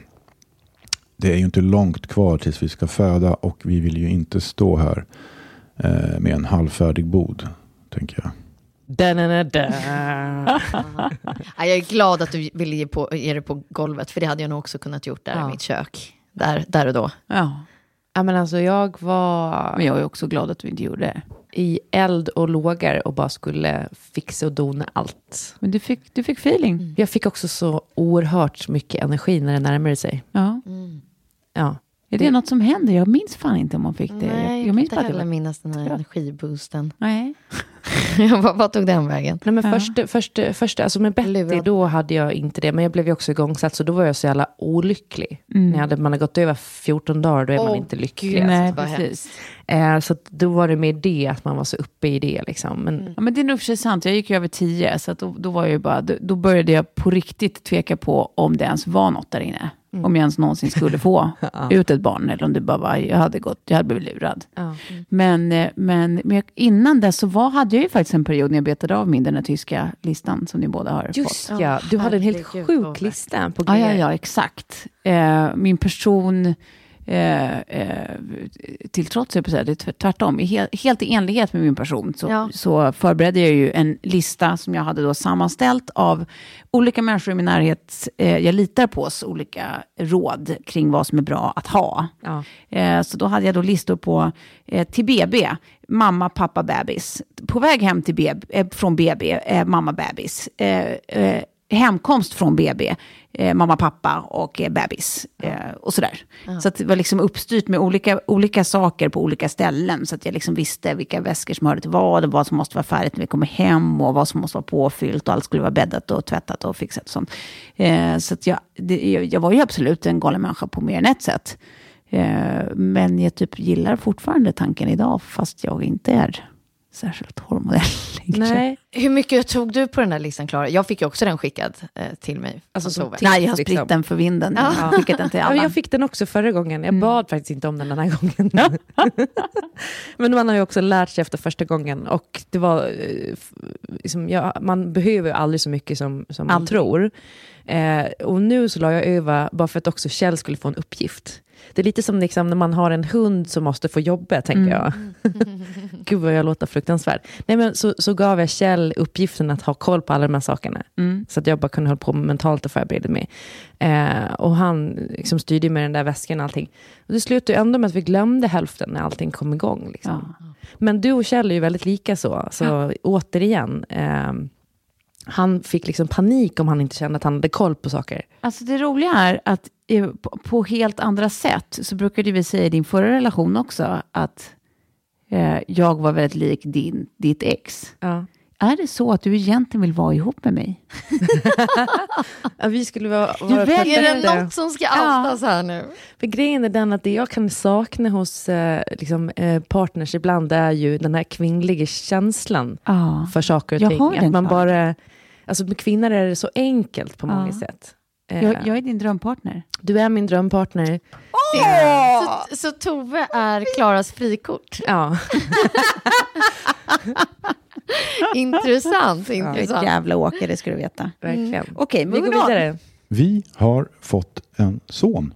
Det är ju inte långt kvar tills vi ska föda och vi vill ju inte stå här eh, med en halvfärdig bod, tänker jag. Ja, jag är glad att du ville ge, på, ge det på golvet, för det hade jag nog också kunnat gjort där Ja. i mitt kök. Där, där och då. ja. Ja, men alltså, jag var Men jag är också glad att du inte gjorde det. i eld och lågor och bara skulle fixa och dona allt. Men du fick, du fick feeling. Jag fick också så oerhört mycket energi när det närmade sig. Ja. Ja. Är det något som händer? Jag minns fan inte om man fick det. Nej, jag, kan minns inte det heller minnas den här Ja. energiboosten. Nej. vad, vad tog den vägen? Nej, men Ja. först, först, först, alltså med Betty, Lurad. då hade jag inte det. Men jag blev ju också igångsatt, så då var jag så jävla olycklig. När jag hade, man har gått över 14 dagar, då är man Åh, inte lycklig. Gud. Nej, precis. Eh, så då var det mer det, att man var så uppe i det. Liksom. Men, Ja, men det är nog för sig sant. Jag gick ju över tio, så att då, då, var jag ju bara, då, då började jag på riktigt tveka på om det ens var något där inne. Om jag ens någonsin skulle få ut ett barn, eller om det bara var, jag hade, gått, jag hade blivit lurad. ja. Men, men, men innan dess så var, hade jag ju faktiskt en period när jag betade av min den här tyska listan som ni båda har Just fått. ja, du hade en helt sjuk lista på Ja, grejer. ja, ja, exakt. Eh, min person, eh, eh, till trots, jag på säga, det är tvärtom, helt i enlighet med min person, så, Ja. så förberedde jag ju en lista som jag hade då sammanställt av olika människor i min närhet, eh, jag litar på oss, olika råd kring vad som är bra att ha. Ja. Eh, så då hade jag då listor på eh, till BB, mamma, pappa, bebis. På väg hem till BB, eh, från BB, mamma, bebis. Hemkomst från BB. Eh, mamma, pappa och eh, bebis. Eh, och sådär. Så att det var liksom uppstyrt med olika, olika saker på olika ställen. Så att jag liksom visste vilka väskor som hörde till vad och vad som måste vara färdigt när vi kommer hem. Och vad som måste vara påfyllt och allt skulle vara bäddat och tvättat och fixat. Och sånt. Eh, så att jag, det, jag var ju absolut en galen människa på mer än ett sätt. Eh, men jag typ gillar fortfarande tanken idag, fast jag inte är särskilt hormonell. Nej, Hur mycket tog du på den där listan, Klara? Jag fick ju också den skickad eh, till mig. Alltså som tips. Nej, jag har spritt liksom. den för vinden. Jag har skickat den till Ja, alla. jag fick den också förra gången. Jag bad faktiskt inte om den den här gången. men man har ju också lärt sig efter första gången. Och det var, eh, liksom, ja, man behöver ju aldrig så mycket som, som man Aldrig. tror. Eh, och nu så la jag över, bara för att också Kjell skulle få en uppgift. Det är lite som liksom när man har en hund som måste få jobba, tänker jag. Gud vad jag låter fruktansvärd. Nej, men så, så gav jag Kjell uppgiften att ha koll på alla de här sakerna. Mm. Så att jag bara kunde hålla på mentalt och förbereda mig. Eh, och han liksom styrde med den där väskan och allting. Och det slutade ändå med att vi glömde hälften när allting kom igång. Liksom. Men du och Kjell är ju väldigt lika så. Så återigen, eh, han fick liksom panik om han inte kände att han hade koll på saker. Alltså det roliga är att på, på helt andra sätt så brukade vi säga i din förra relation också att eh, jag var väldigt lik din, ditt ex. Ja. Är det så att du egentligen vill vara ihop med mig? Ja, vi skulle vara, Du vara väljer Är perfekta. det något som ska outas här nu? För grejen är den att det jag kan sakna hos eh, liksom, eh, partners ibland är ju den här kvinnliga känslan Ja. för saker och Jag ting. Att man bara, alltså med kvinnor är det så enkelt på många Ja. sätt. Eh, Jag, jag är din drömpartner. Du är min drömpartner. Så, så Tove är Klaras frikort? Ja. Intressant, intressant. jävla åker, det ska du veta. Verkligen. Okej, Vi går vidare. Vi har fått en son.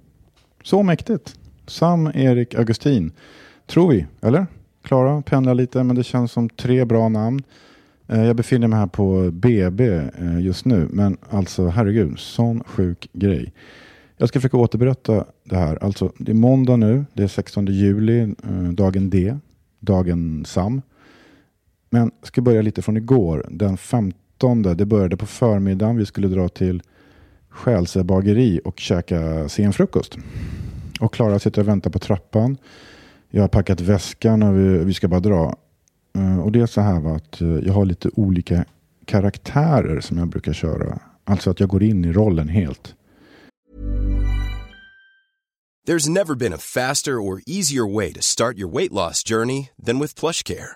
Så mäktigt. Sam Erik Augustin. Tror vi, eller? Klara pendlar lite, men det känns som tre bra namn. Eh, Jag befinner mig här på BB eh, just nu, men alltså herregud, sån sjuk grej. Jag ska försöka återberätta det här. Alltså, det är måndag nu, det är 16 juli, eh, dagen D, dagen Sam. Men jag ska börja lite från igår, den 15. Det började på förmiddagen, vi skulle dra till Själsö bageri och käka sen frukost. Och Klara sitter och väntar på trappan. Jag har packat väskan och vi, vi ska bara dra. Eh, och det är så här va, att eh, jag har lite olika karaktärer som jag brukar köra. Alltså att jag går in i rollen helt. There's never been a faster or easier way to start your weight loss journey than with plush care.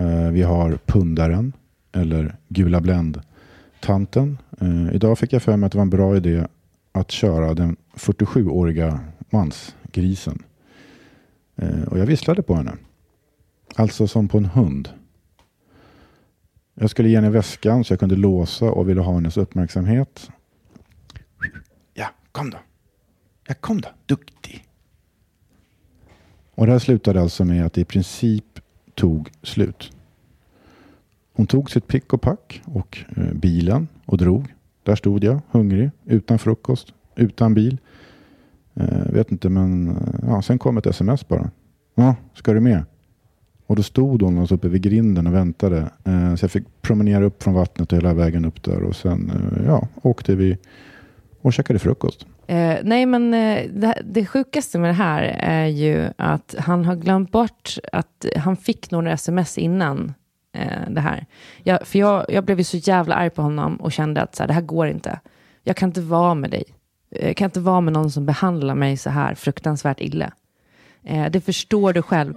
Eh, vi har pundaren eller gula bländ-tanten. Eh, idag fick jag för mig att det var en bra idé att köra den 47-åriga mansgrisen. Eh, och jag visslade på henne. Alltså som på en hund. Jag skulle ge henne väskan så jag kunde låsa och ville ha hennes uppmärksamhet. Ja, kom då. Ja, kom då. Duktig. Och det här slutade alltså med att det i princip tog slut. Hon tog sitt pick och pack och eh, bilen och drog. Där stod jag, hungrig, utan frukost, utan bil. Eh, vet inte, men eh, ja, sen kom ett sms bara. Ja, ska du med? Och då stod hon alltså uppe vid grinden och väntade. Eh, så jag fick promenera upp från vattnet och hela vägen upp där. Och sen eh, ja, åkte vi och käkade frukost. Eh, nej, men eh, det, det sjukaste med det här är ju att han har glömt bort att han fick några sms innan eh, det här. Jag, för jag, jag blev ju så jävla arg på honom och kände att så här, det här går inte. Jag kan inte vara med dig. Eh, jag kan inte vara med någon som behandlar mig så här fruktansvärt illa. Eh, det förstår du själv.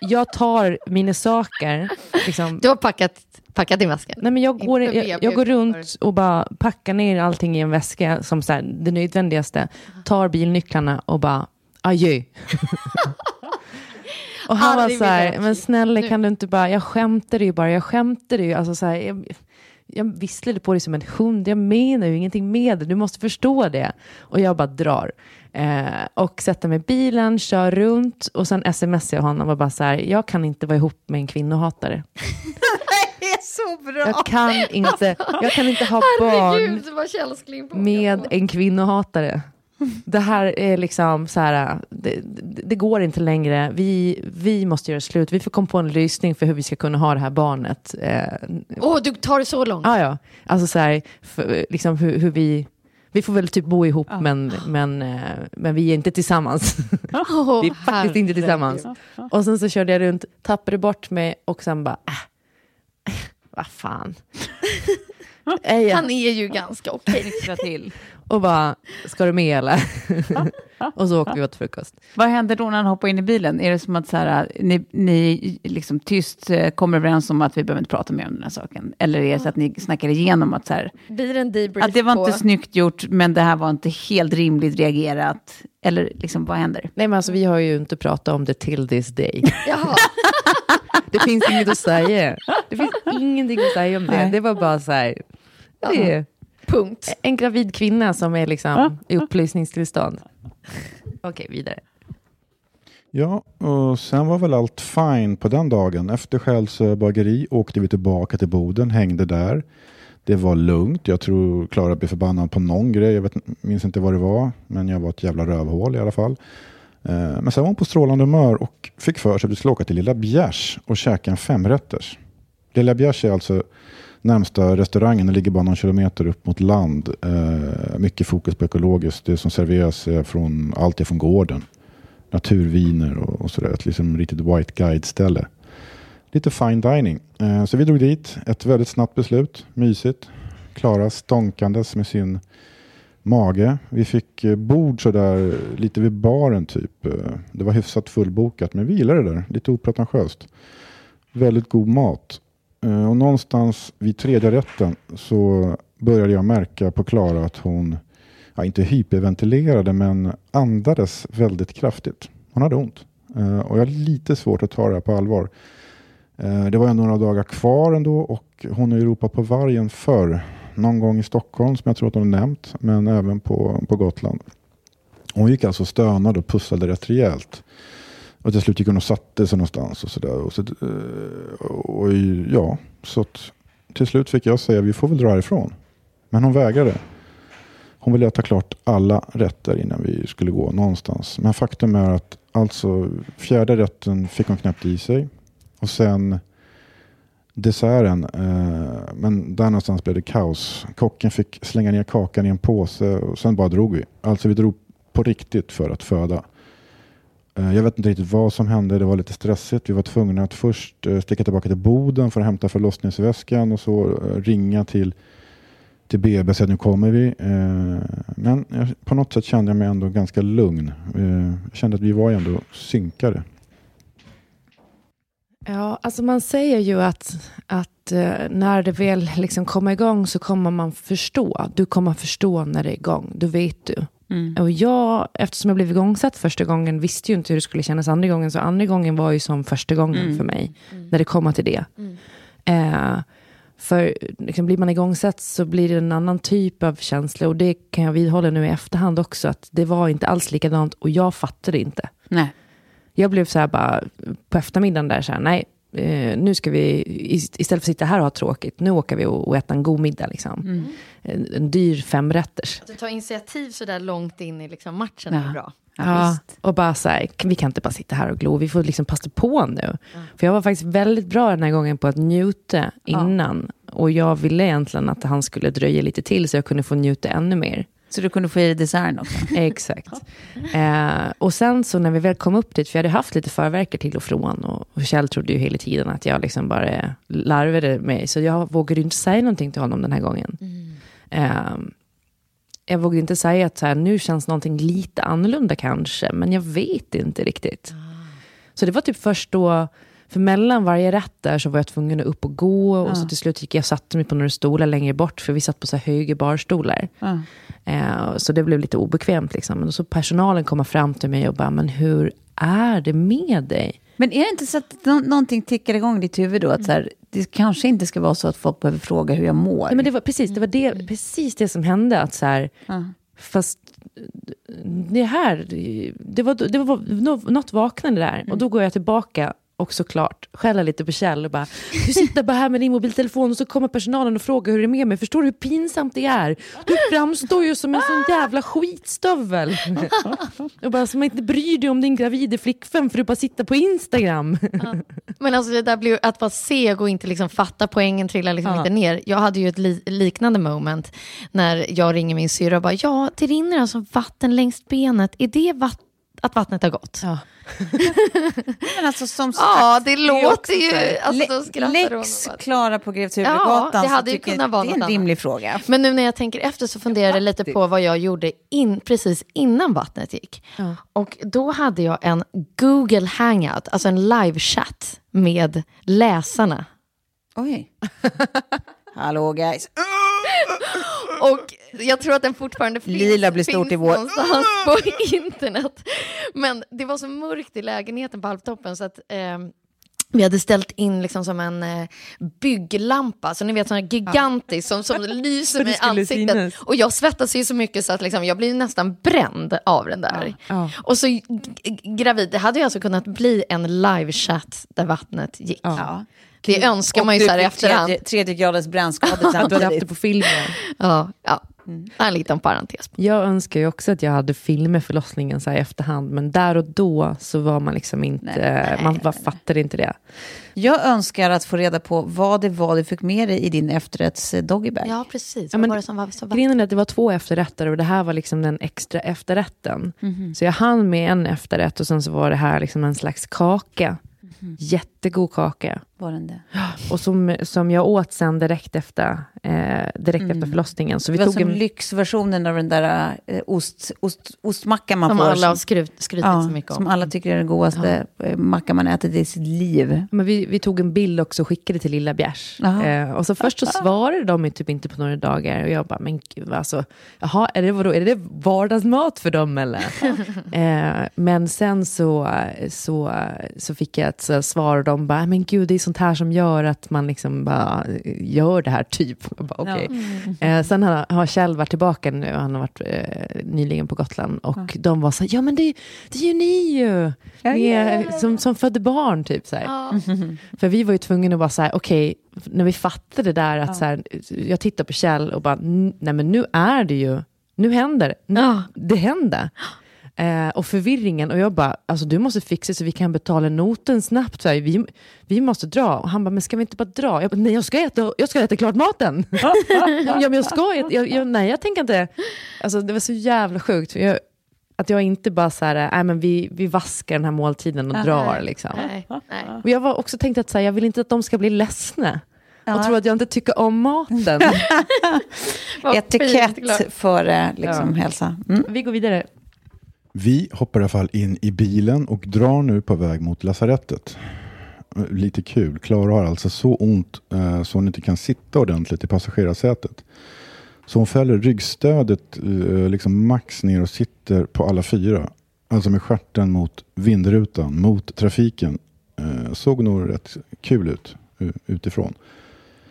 Jag tar mina saker, liksom, Du har packat, packat din väska? Nej, men jag, går, jag, jag går runt och bara packar ner allting i en väska som så här, det nödvändigaste. Tar bilnycklarna och bara adjö. och han var så här, men snälla kan du inte bara, jag skämtade ju bara, jag skämtade ju. Alltså så här, jag, jag visslade på dig som en hund, jag menar ju ingenting med det, du måste förstå det. Och jag bara drar. Eh, och sätter mig i bilen, kör runt och sen smsar jag honom och bara så här, jag kan inte vara ihop med en kvinnohatare. Så bra! Jag kan inte, jag kan inte ha barn Herregud, på med en kvinnohatare. Det här är liksom så här, det, det, går inte längre. Vi, vi måste göra slut. Vi får komma på en lösning för hur vi ska kunna ha det här barnet. Eh, Åh, du tar det så långt? ah, ja, alltså så här, för, liksom hur, hur vi, vi får väl typ bo ihop men, men, eh, men vi är inte tillsammans. Åh, vi är faktiskt inte tillsammans. Och sen så körde jag runt, tappade bort mig och sen bara, äh, vad fan. Jag- Han är ju ganska okej. till. Och bara, ska du med eller? och så åkte vi åt frukost. Vad händer då när han hoppar in i bilen? Är det som att så här, ni, ni liksom tyst eh, kommer överens om att vi behöver inte prata mer om den här saken? Eller är det så att ni snackar igenom att så här, Blir det en debrief att det var på... inte snyggt gjort, men det här var inte helt rimligt reagerat? Eller liksom, vad händer? Nej men alltså vi har ju inte pratat om det till this day. Jaha. Det finns inget att säga. Det finns ingenting att säga om det. Nej. Det var bara så här, det är Punkt. en gravid kvinna som är liksom i upplysningstillstånd. Okej, vidare. Ja, och sen var väl allt fine på den dagen. Efter Själsö bageri åkte vi tillbaka till Boden, hängde där. Det var lugnt. Jag tror Klara blev förbannad på någon grej. Jag vet, minns inte vad det var, men jag var ett jävla rövhål i alla fall. Eh, men sen var hon på strålande humör och fick för sig att vi skulle åka till Lilla Bjärs och käka en femrätters. Lilla Bjärs är alltså närmsta restaurangen. Den ligger bara någon kilometer upp mot land. Eh, mycket fokus på ekologiskt. Det som serveras är från allt är från gården naturviner och, och sådär. Ett liksom riktigt white guide-ställe. Lite fine dining. Eh, så vi drog dit. Ett väldigt snabbt beslut. Mysigt. Klara stånkandes med sin mage. Vi fick eh, bord sådär lite vid baren typ. Eh, det var hyfsat fullbokat men vi gillade det där. Lite opretentiöst. Väldigt god mat. Eh, och någonstans vid tredje rätten så började jag märka på Klara att hon ja, inte hyperventilerade men andades väldigt kraftigt. Hon hade ont. Och jag har lite svårt att ta det här på allvar. Det var några dagar kvar ändå och hon har ju ropat på vargen förr. Någon gång i Stockholm som jag tror att hon nämnt men även på, på Gotland. Hon gick alltså och stönade och pussade rätt rejält. Och till slut gick hon och satte sig någonstans och sådär. Och, så, eh, och ja, så att till slut fick jag säga vi får väl dra härifrån. Men hon vägrade. Hon ville ta klart alla rätter innan vi skulle gå någonstans. Men faktum är att alltså fjärde rätten fick hon knappt i sig. Och sen desserten. Eh, men där någonstans blev det kaos. Kocken fick slänga ner kakan i en påse och sen bara drog vi. Alltså vi drog på riktigt för att föda. Eh, jag vet inte riktigt vad som hände. Det var lite stressigt. Vi var tvungna att först eh, sticka tillbaka till Boden för att hämta förlossningsväskan och så eh, ringa till till BB och säga nu kommer vi. Eh, men på något sätt kände jag mig ändå ganska lugn. Eh, jag kände att vi var ändå synkade. Ja, alltså man säger ju att, att eh, när det väl liksom kommer igång så kommer man förstå. Du kommer förstå när det är igång, då vet du. Och jag, eftersom jag blev igångsatt första gången, visste ju inte hur det skulle kännas andra gången. Så andra gången var ju som första gången för mig, när det kommer till det. Eh, för liksom, blir man igångsatt så blir det en annan typ av känsla. Och det kan jag vidhålla nu i efterhand också, att det var inte alls likadant och jag fattade inte. Nej. Jag blev så här bara på eftermiddagen där, så här, nej, eh, nu ska vi, istället för att sitta här och ha tråkigt, nu åker vi och, och äta en god middag. Liksom. Mm. En, en dyr femrätters. Att du tar initiativ så där långt in i liksom matchen Ja. är bra. Ja, visst. och bara så här, vi kan inte bara sitta här och glo, vi får liksom passa på nu. För jag var faktiskt väldigt bra den här gången på att njuta innan. Och jag ville egentligen att han skulle dröja lite till så jag kunde få njuta ännu mer. Så du kunde få i dig desserten också? Exakt. Eh, och sen så när vi väl kom upp dit, för jag hade haft lite förverkar till och från. Och, och Kjell trodde ju hela tiden att jag liksom bara larvade mig. Så jag vågade inte säga någonting till honom den här gången. Eh, jag vågade inte säga att så här, nu känns någonting lite annorlunda kanske. Men jag vet inte riktigt. Så det var typ först då, för mellan varje rätt där så var jag tvungen att upp och gå. Och så till slut gick jag och satte mig på några stolar längre bort. För vi satt på så här höga barstolar. Ja. Eh, så det blev lite obekvämt. Liksom. Men så personalen kommer fram till mig och bara, men hur är det med dig? Men är det inte så att nå- någonting tickar igång i ditt huvud då? Att så här, det kanske inte ska vara så att folk behöver fråga hur jag mår. Nej, men det var precis det, var det, precis det som hände. Att så här, Ja. Fast det här, det var, det var nå- något vaknande där. Och då går jag tillbaka och såklart skälla lite på Kjell och bara, du sitter bara här med din mobiltelefon och så kommer personalen och frågar hur det är med mig. Förstår du hur pinsamt det är? Du framstår ju som en sån jävla skitstövel. och bara som att inte bryr dig om din gravida flickvän för du bara sitter på Instagram. Men alltså det där blir att vara seg och inte liksom fatta poängen trillar liksom Ja. inte ner. Jag hade ju ett li liknande moment när jag ringer min syrra och bara, ja, det rinner alltså vatten längs benet. Är det vatt att vattnet har gått? Ja. Men alltså som Ja, sagt, det är låter ju- alltså, Lex Klara på Grev Ja, Turegatan. det så hade ju tycker kunnat jag vara Det är en rimlig fråga. Men nu när jag tänker efter så funderar jag lite på vad jag gjorde in, precis innan vattnet gick. Och då hade jag en Google Hangout, alltså en live-chatt med läsarna. Oj. Hallå guys. Och jag tror att den fortfarande finns, Lila blir stort finns i vår. någonstans på internet. Men det var så mörkt i lägenheten på halvtoppen så att ehm, vi hade ställt in liksom som en eh, bygglampa, så ni vet sån här gigantisk som, som lyser mig i ansiktet. synas. Och jag svettas ju så mycket så att liksom, jag blir nästan bränd av den där. Ja. Och så gravid, det hade ju alltså kunnat bli en live-chatt där vattnet gick. Ja. Det önskar Och man ju så här i efterhand. Tredje, tredje graders brännskador Du hade haft det samtidigt. på filmen. Ja, ja. En liten parentes. Jag önskar ju också att jag hade filmer förlossningen så här i efterhand, men där och då så var man liksom inte, man bara fattade inte det. Jag önskar att få reda på vad det var du fick med dig i din efterrätts eh, doggybag. Ja, precis. Ja, Vad men var det som var så Grejen är att det var två efterrätter och det här var liksom den extra efterrätten. Så jag hann med en efterrätt och sen så var det här liksom en slags kaka. Jättegod kaka. Var den det? Och som, som jag åt sen direkt efter, eh, direkt efter förlossningen. Så vi Det var tog som en, lyxversionen av den där eh, ost, ost, ostmackan man Som får. alla har som, skryt, skrytit ja, så mycket om. som alla tycker är den godaste eh, mackan man ätit i sitt liv. men vi, vi tog en bild också och skickade till Lilla Bjärs. Eh, och så först så svarade de typ inte på några dagar. Och jag bara, men gud alltså, jaha, är det, vadå, är det vardagsmat för dem eller? eh, men sen så, så, så fick jag ett så svar och de bara, men gud det är sånt här som gör att man liksom bara gör det här typ. Bara, okej. eh, sen har, har Kjell varit tillbaka nu, han har varit eh, nyligen på Gotland. Och de var så här, ja men det, det är ju ni ju. Ni är, som, som födde barn typ. Så. För vi var ju tvungna att vara så här, okej, när vi fattade det där att så här, jag tittar på Kjell och bara, "N- nej men nu är det ju, nu händer det. Ja. Det hände. Eh, och förvirringen, och jag bara, alltså du måste fixa så vi kan betala noten snabbt. Så här, vi, vi måste dra. Och han bara, men ska vi inte bara dra? Jag bara, nej jag ska äta, jag ska äta klart maten. ja, men jag ska äta, jag, jag, nej jag tänker inte, alltså det var så jävla sjukt. För jag, att jag inte bara så här, nej men vi, vi vaskar den här måltiden och drar liksom. Nej, nej. Och jag var också tänkt att så här, jag vill inte att de ska bli ledsna. Och Ja. tro att jag inte tycker om maten. Etikett klart. före liksom, hälsa. Mm. Vi går vidare. Vi hoppar i alla fall in i bilen och drar nu på väg mot lasarettet. Lite kul. Klara har alltså så ont eh, så hon inte kan sitta ordentligt i passagerarsätet. Så hon fäller ryggstödet eh, liksom max ner och sitter på alla fyra. Alltså med stjärten mot vindrutan, mot trafiken. Eh, såg nog rätt kul ut eh, utifrån.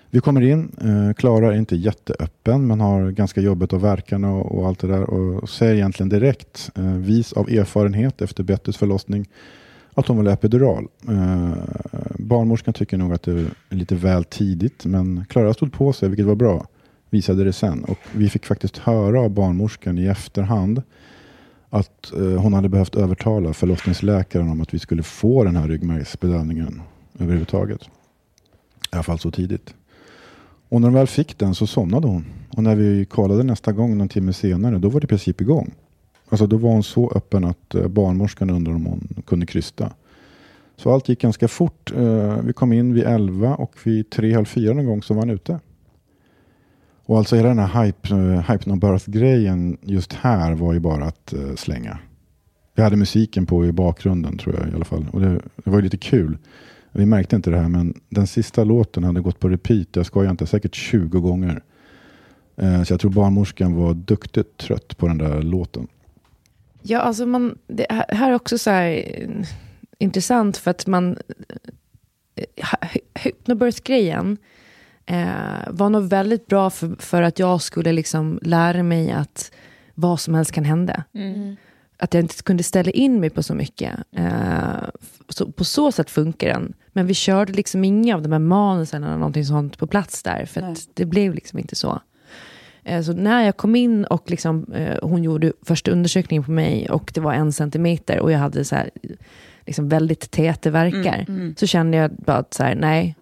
Vi kommer in. eh, Klara är inte jätteöppen men har ganska jobbet och verkarna och, och allt det där. Och säger egentligen direkt, eh, vis av erfarenhet efter Bettys förlossning, att hon vill ha epidural. Eh, barnmorskan tycker nog att det är lite väl tidigt, men Klara stod på sig, vilket var bra. Visade det sen. Och vi fick faktiskt höra av barnmorskan i efterhand att eh, hon hade behövt övertala förlossningsläkaren om att vi skulle få den här ryggmärgsbedövningen överhuvudtaget. I alla fall så tidigt. Och när de väl fick den så somnade hon. Och när vi kollade nästa gång, någon timme senare, då var det i princip igång. Alltså då var hon så öppen att eh, barnmorskan undrade om hon kunde krysta. Så allt gick ganska fort. Eh, vi kom in vid 11 och vid 3, halv fyra någon gång så var han ute. Och alltså hela den här hype, eh, hype no birth-grejen just här var ju bara att slänga. Vi hade musiken på i bakgrunden tror jag i alla fall. Och det, det var ju lite kul. Vi märkte inte det här men den sista låten hade gått på repeat, jag skojar inte, säkert 20 gånger. Uh, så jag tror barnmorskan var duktigt trött på den där låten. Ja, alltså man, det här är också så här intressant för att man... Hypnobirth-grejen eh, var nog väldigt bra för, för att jag skulle liksom lära mig att vad som helst kan hända. Mm. Att jag inte kunde ställa in mig på så mycket. Eh, så, på så sätt funkar den. Men vi körde liksom inga av de här manusen eller någonting sånt på plats där. För det blev liksom inte så. Eh, så när jag kom in och liksom, eh, hon gjorde första undersökningen på mig och det var en centimeter och jag hade så här, liksom väldigt täta verkar. Mm, mm. Så kände jag bara att så här, nej,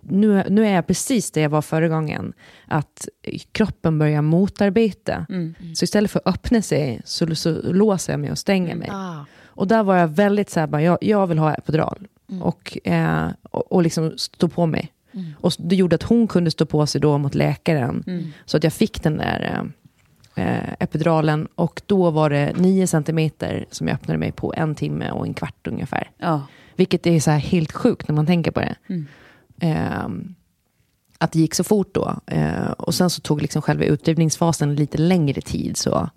nu, nu är jag precis där jag var förra gången. Att kroppen börjar motarbeta. Mm. Så istället för att öppna sig så, så låser jag mig och stänger mig. Ah. Och där var jag väldigt så här, bara, jag, jag vill ha epidural. Mm. Och, eh, och, och liksom stå på mig. Mm. Och det gjorde att hon kunde stå på sig då mot läkaren. Mm. Så att jag fick den där eh, epiduralen. Och då var det 9 centimeter som jag öppnade mig på en timme och en kvart ungefär. Ja. Vilket är så här helt sjukt när man tänker på det. Eh, att det gick så fort då. Eh, och sen så tog liksom själva utdrivningsfasen lite längre tid så,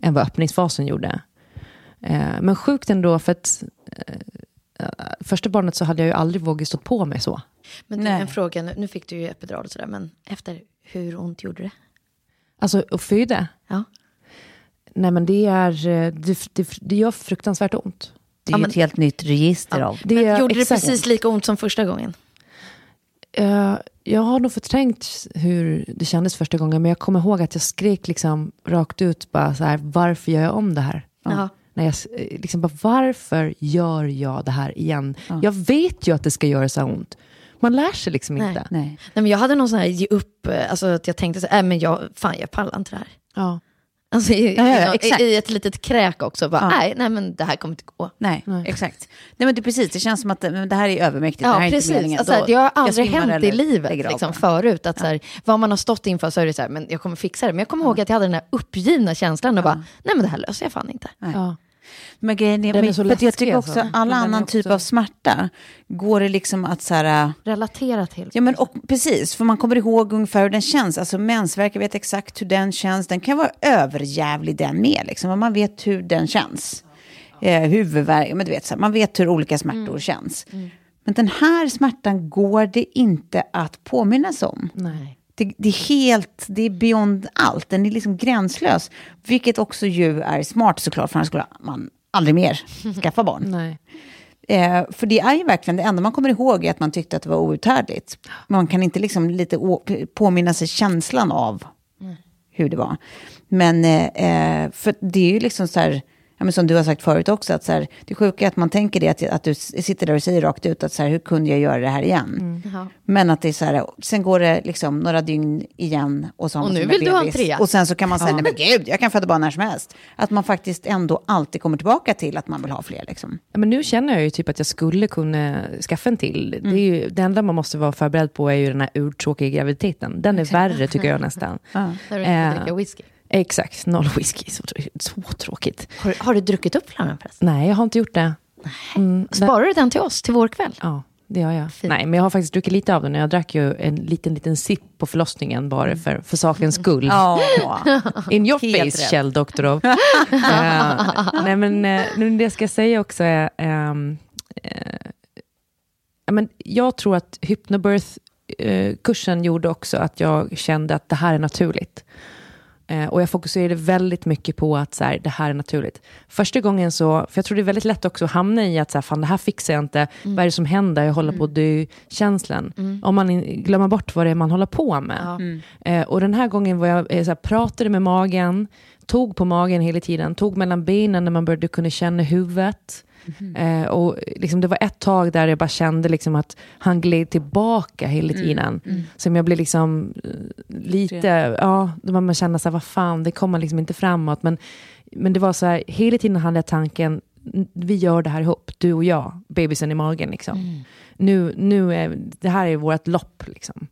än vad öppningsfasen gjorde. Eh, men sjukt ändå, för att eh, första barnet så hade jag ju aldrig vågat stå på mig så. Men du, en fråga, nu, fick du ju epidural och sådär, men efter, hur ont gjorde det? Alltså att föda? Ja. Nej men det är, eh, det, det, det gör fruktansvärt ont. Det är ja, men, ett helt nytt register ja. av. Det men gjorde det precis lika ont som första gången? Uh, jag har nog förträngt hur det kändes första gången, men jag kommer ihåg att jag skrek liksom rakt ut, bara så här, varför gör jag om det här? Ja. När jag, eh, liksom bara, varför gör jag det här igen? Ja. Jag vet ju att det ska göra så ont. Man lär sig liksom nej, inte. Nej. nej. men jag hade någon sån här ge upp, eh, alltså att jag tänkte så här, äh, men jag, fan jag pallar inte det här. Ja. Alltså i, ja, ja, i, i, ett litet kräk också. Bara, ja. nej, nej, men det här kommer inte gå. Nej, nej. exakt. Nej, men det, precis, det känns som att det, det här är övermäktigt. Ja, det här precis. Är alltså, det har aldrig hänt i livet liksom, förut. Att, så här, vad man har stått inför så är det så här, men jag kommer fixa det. Men jag kommer ihåg att jag hade den här uppgivna känslan och bara, nej men det här löser jag fan inte. Men grejen är, är så läskig, jag tycker också alltså. alla annan typ av smärta går det liksom att så här... Äh, Relatera till. Ja men och, precis, för man kommer ihåg ungefär hur den känns. Alltså mensvärk, jag vet exakt hur den känns. Den kan vara överjävlig den med, liksom. Man vet hur den känns. Eh, huvudvärk, men du vet, så här, man vet hur olika smärtor mm. känns. Mm. Men den här smärtan går det inte att påminnas om. Nej. Det, det, är helt, det är beyond allt. Den är liksom gränslös. Vilket också ju är smart såklart, för annars skulle man aldrig mer skaffa barn. Eh, för det är ju verkligen det enda man kommer ihåg är att man tyckte att det var outhärdligt. Man kan inte liksom lite påminna sig känslan av mm. hur det var. Men eh, eh, för det är ju liksom så här ja, men som du har sagt förut också, att så här, det sjuka är att man tänker det, att, att du sitter där och säger rakt ut att så här, hur kunde jag göra det här igen? Mm. Men att det är så här, sen går det liksom några dygn igen och så Och nu vill du ha en trea. Och sen så kan man säga, ja. nej men gud, jag kan föda barn när som helst. Att man faktiskt ändå alltid kommer tillbaka till att man vill ha fler. Liksom. Ja, men nu känner jag ju typ att jag skulle kunna skaffa en till. Mm. Det, är ju, det enda man måste vara förberedd på är ju den här urtråkiga graviditeten. Den är värre tycker jag nästan. Ja. Där du inte äh, dricka whisky. Exakt, noll whisky. Så, så tråkigt. Har, har, du druckit upp flamman förresten? Nej, jag har inte gjort det. Mm, Sparar du den till oss, till vår kväll? Ja, det gör jag. Fint. Nej, men jag har faktiskt druckit lite av den. Jag drack ju en liten, liten sipp på förlossningen bara för, för sakens skull. Ja. In your Helt face, rätt. Kjell Doktorov. uh, nej, men uh, det jag ska säga också är... Um, uh, men jag tror att hypnobirth-kursen gjorde också att jag kände att det här är naturligt. Eh, och jag fokuserade väldigt mycket på att så här, det här är naturligt. Första gången så, för jag tror det är väldigt lätt också att hamna i att så här, fan det här fixar jag inte, vad är det som händer, jag håller på att dö-känslan. Om man in, glömmer bort vad det är man håller på med. Eh, och den här gången var jag eh, så här, pratade med magen, tog på magen hela tiden, tog mellan benen när man började kunna känna huvudet. Eh, och liksom det var ett tag där jag bara kände liksom att han gled tillbaka hela tiden. Som jag blev liksom eh, lite, ja, då man kände så här, vad fan, det kommer liksom inte framåt. Men, men det var så här, hela tiden hade jag tanken, "N- vi gör det här ihop, du och jag, bebisen i magen liksom. Nu, nu är, det här är vårt lopp liksom.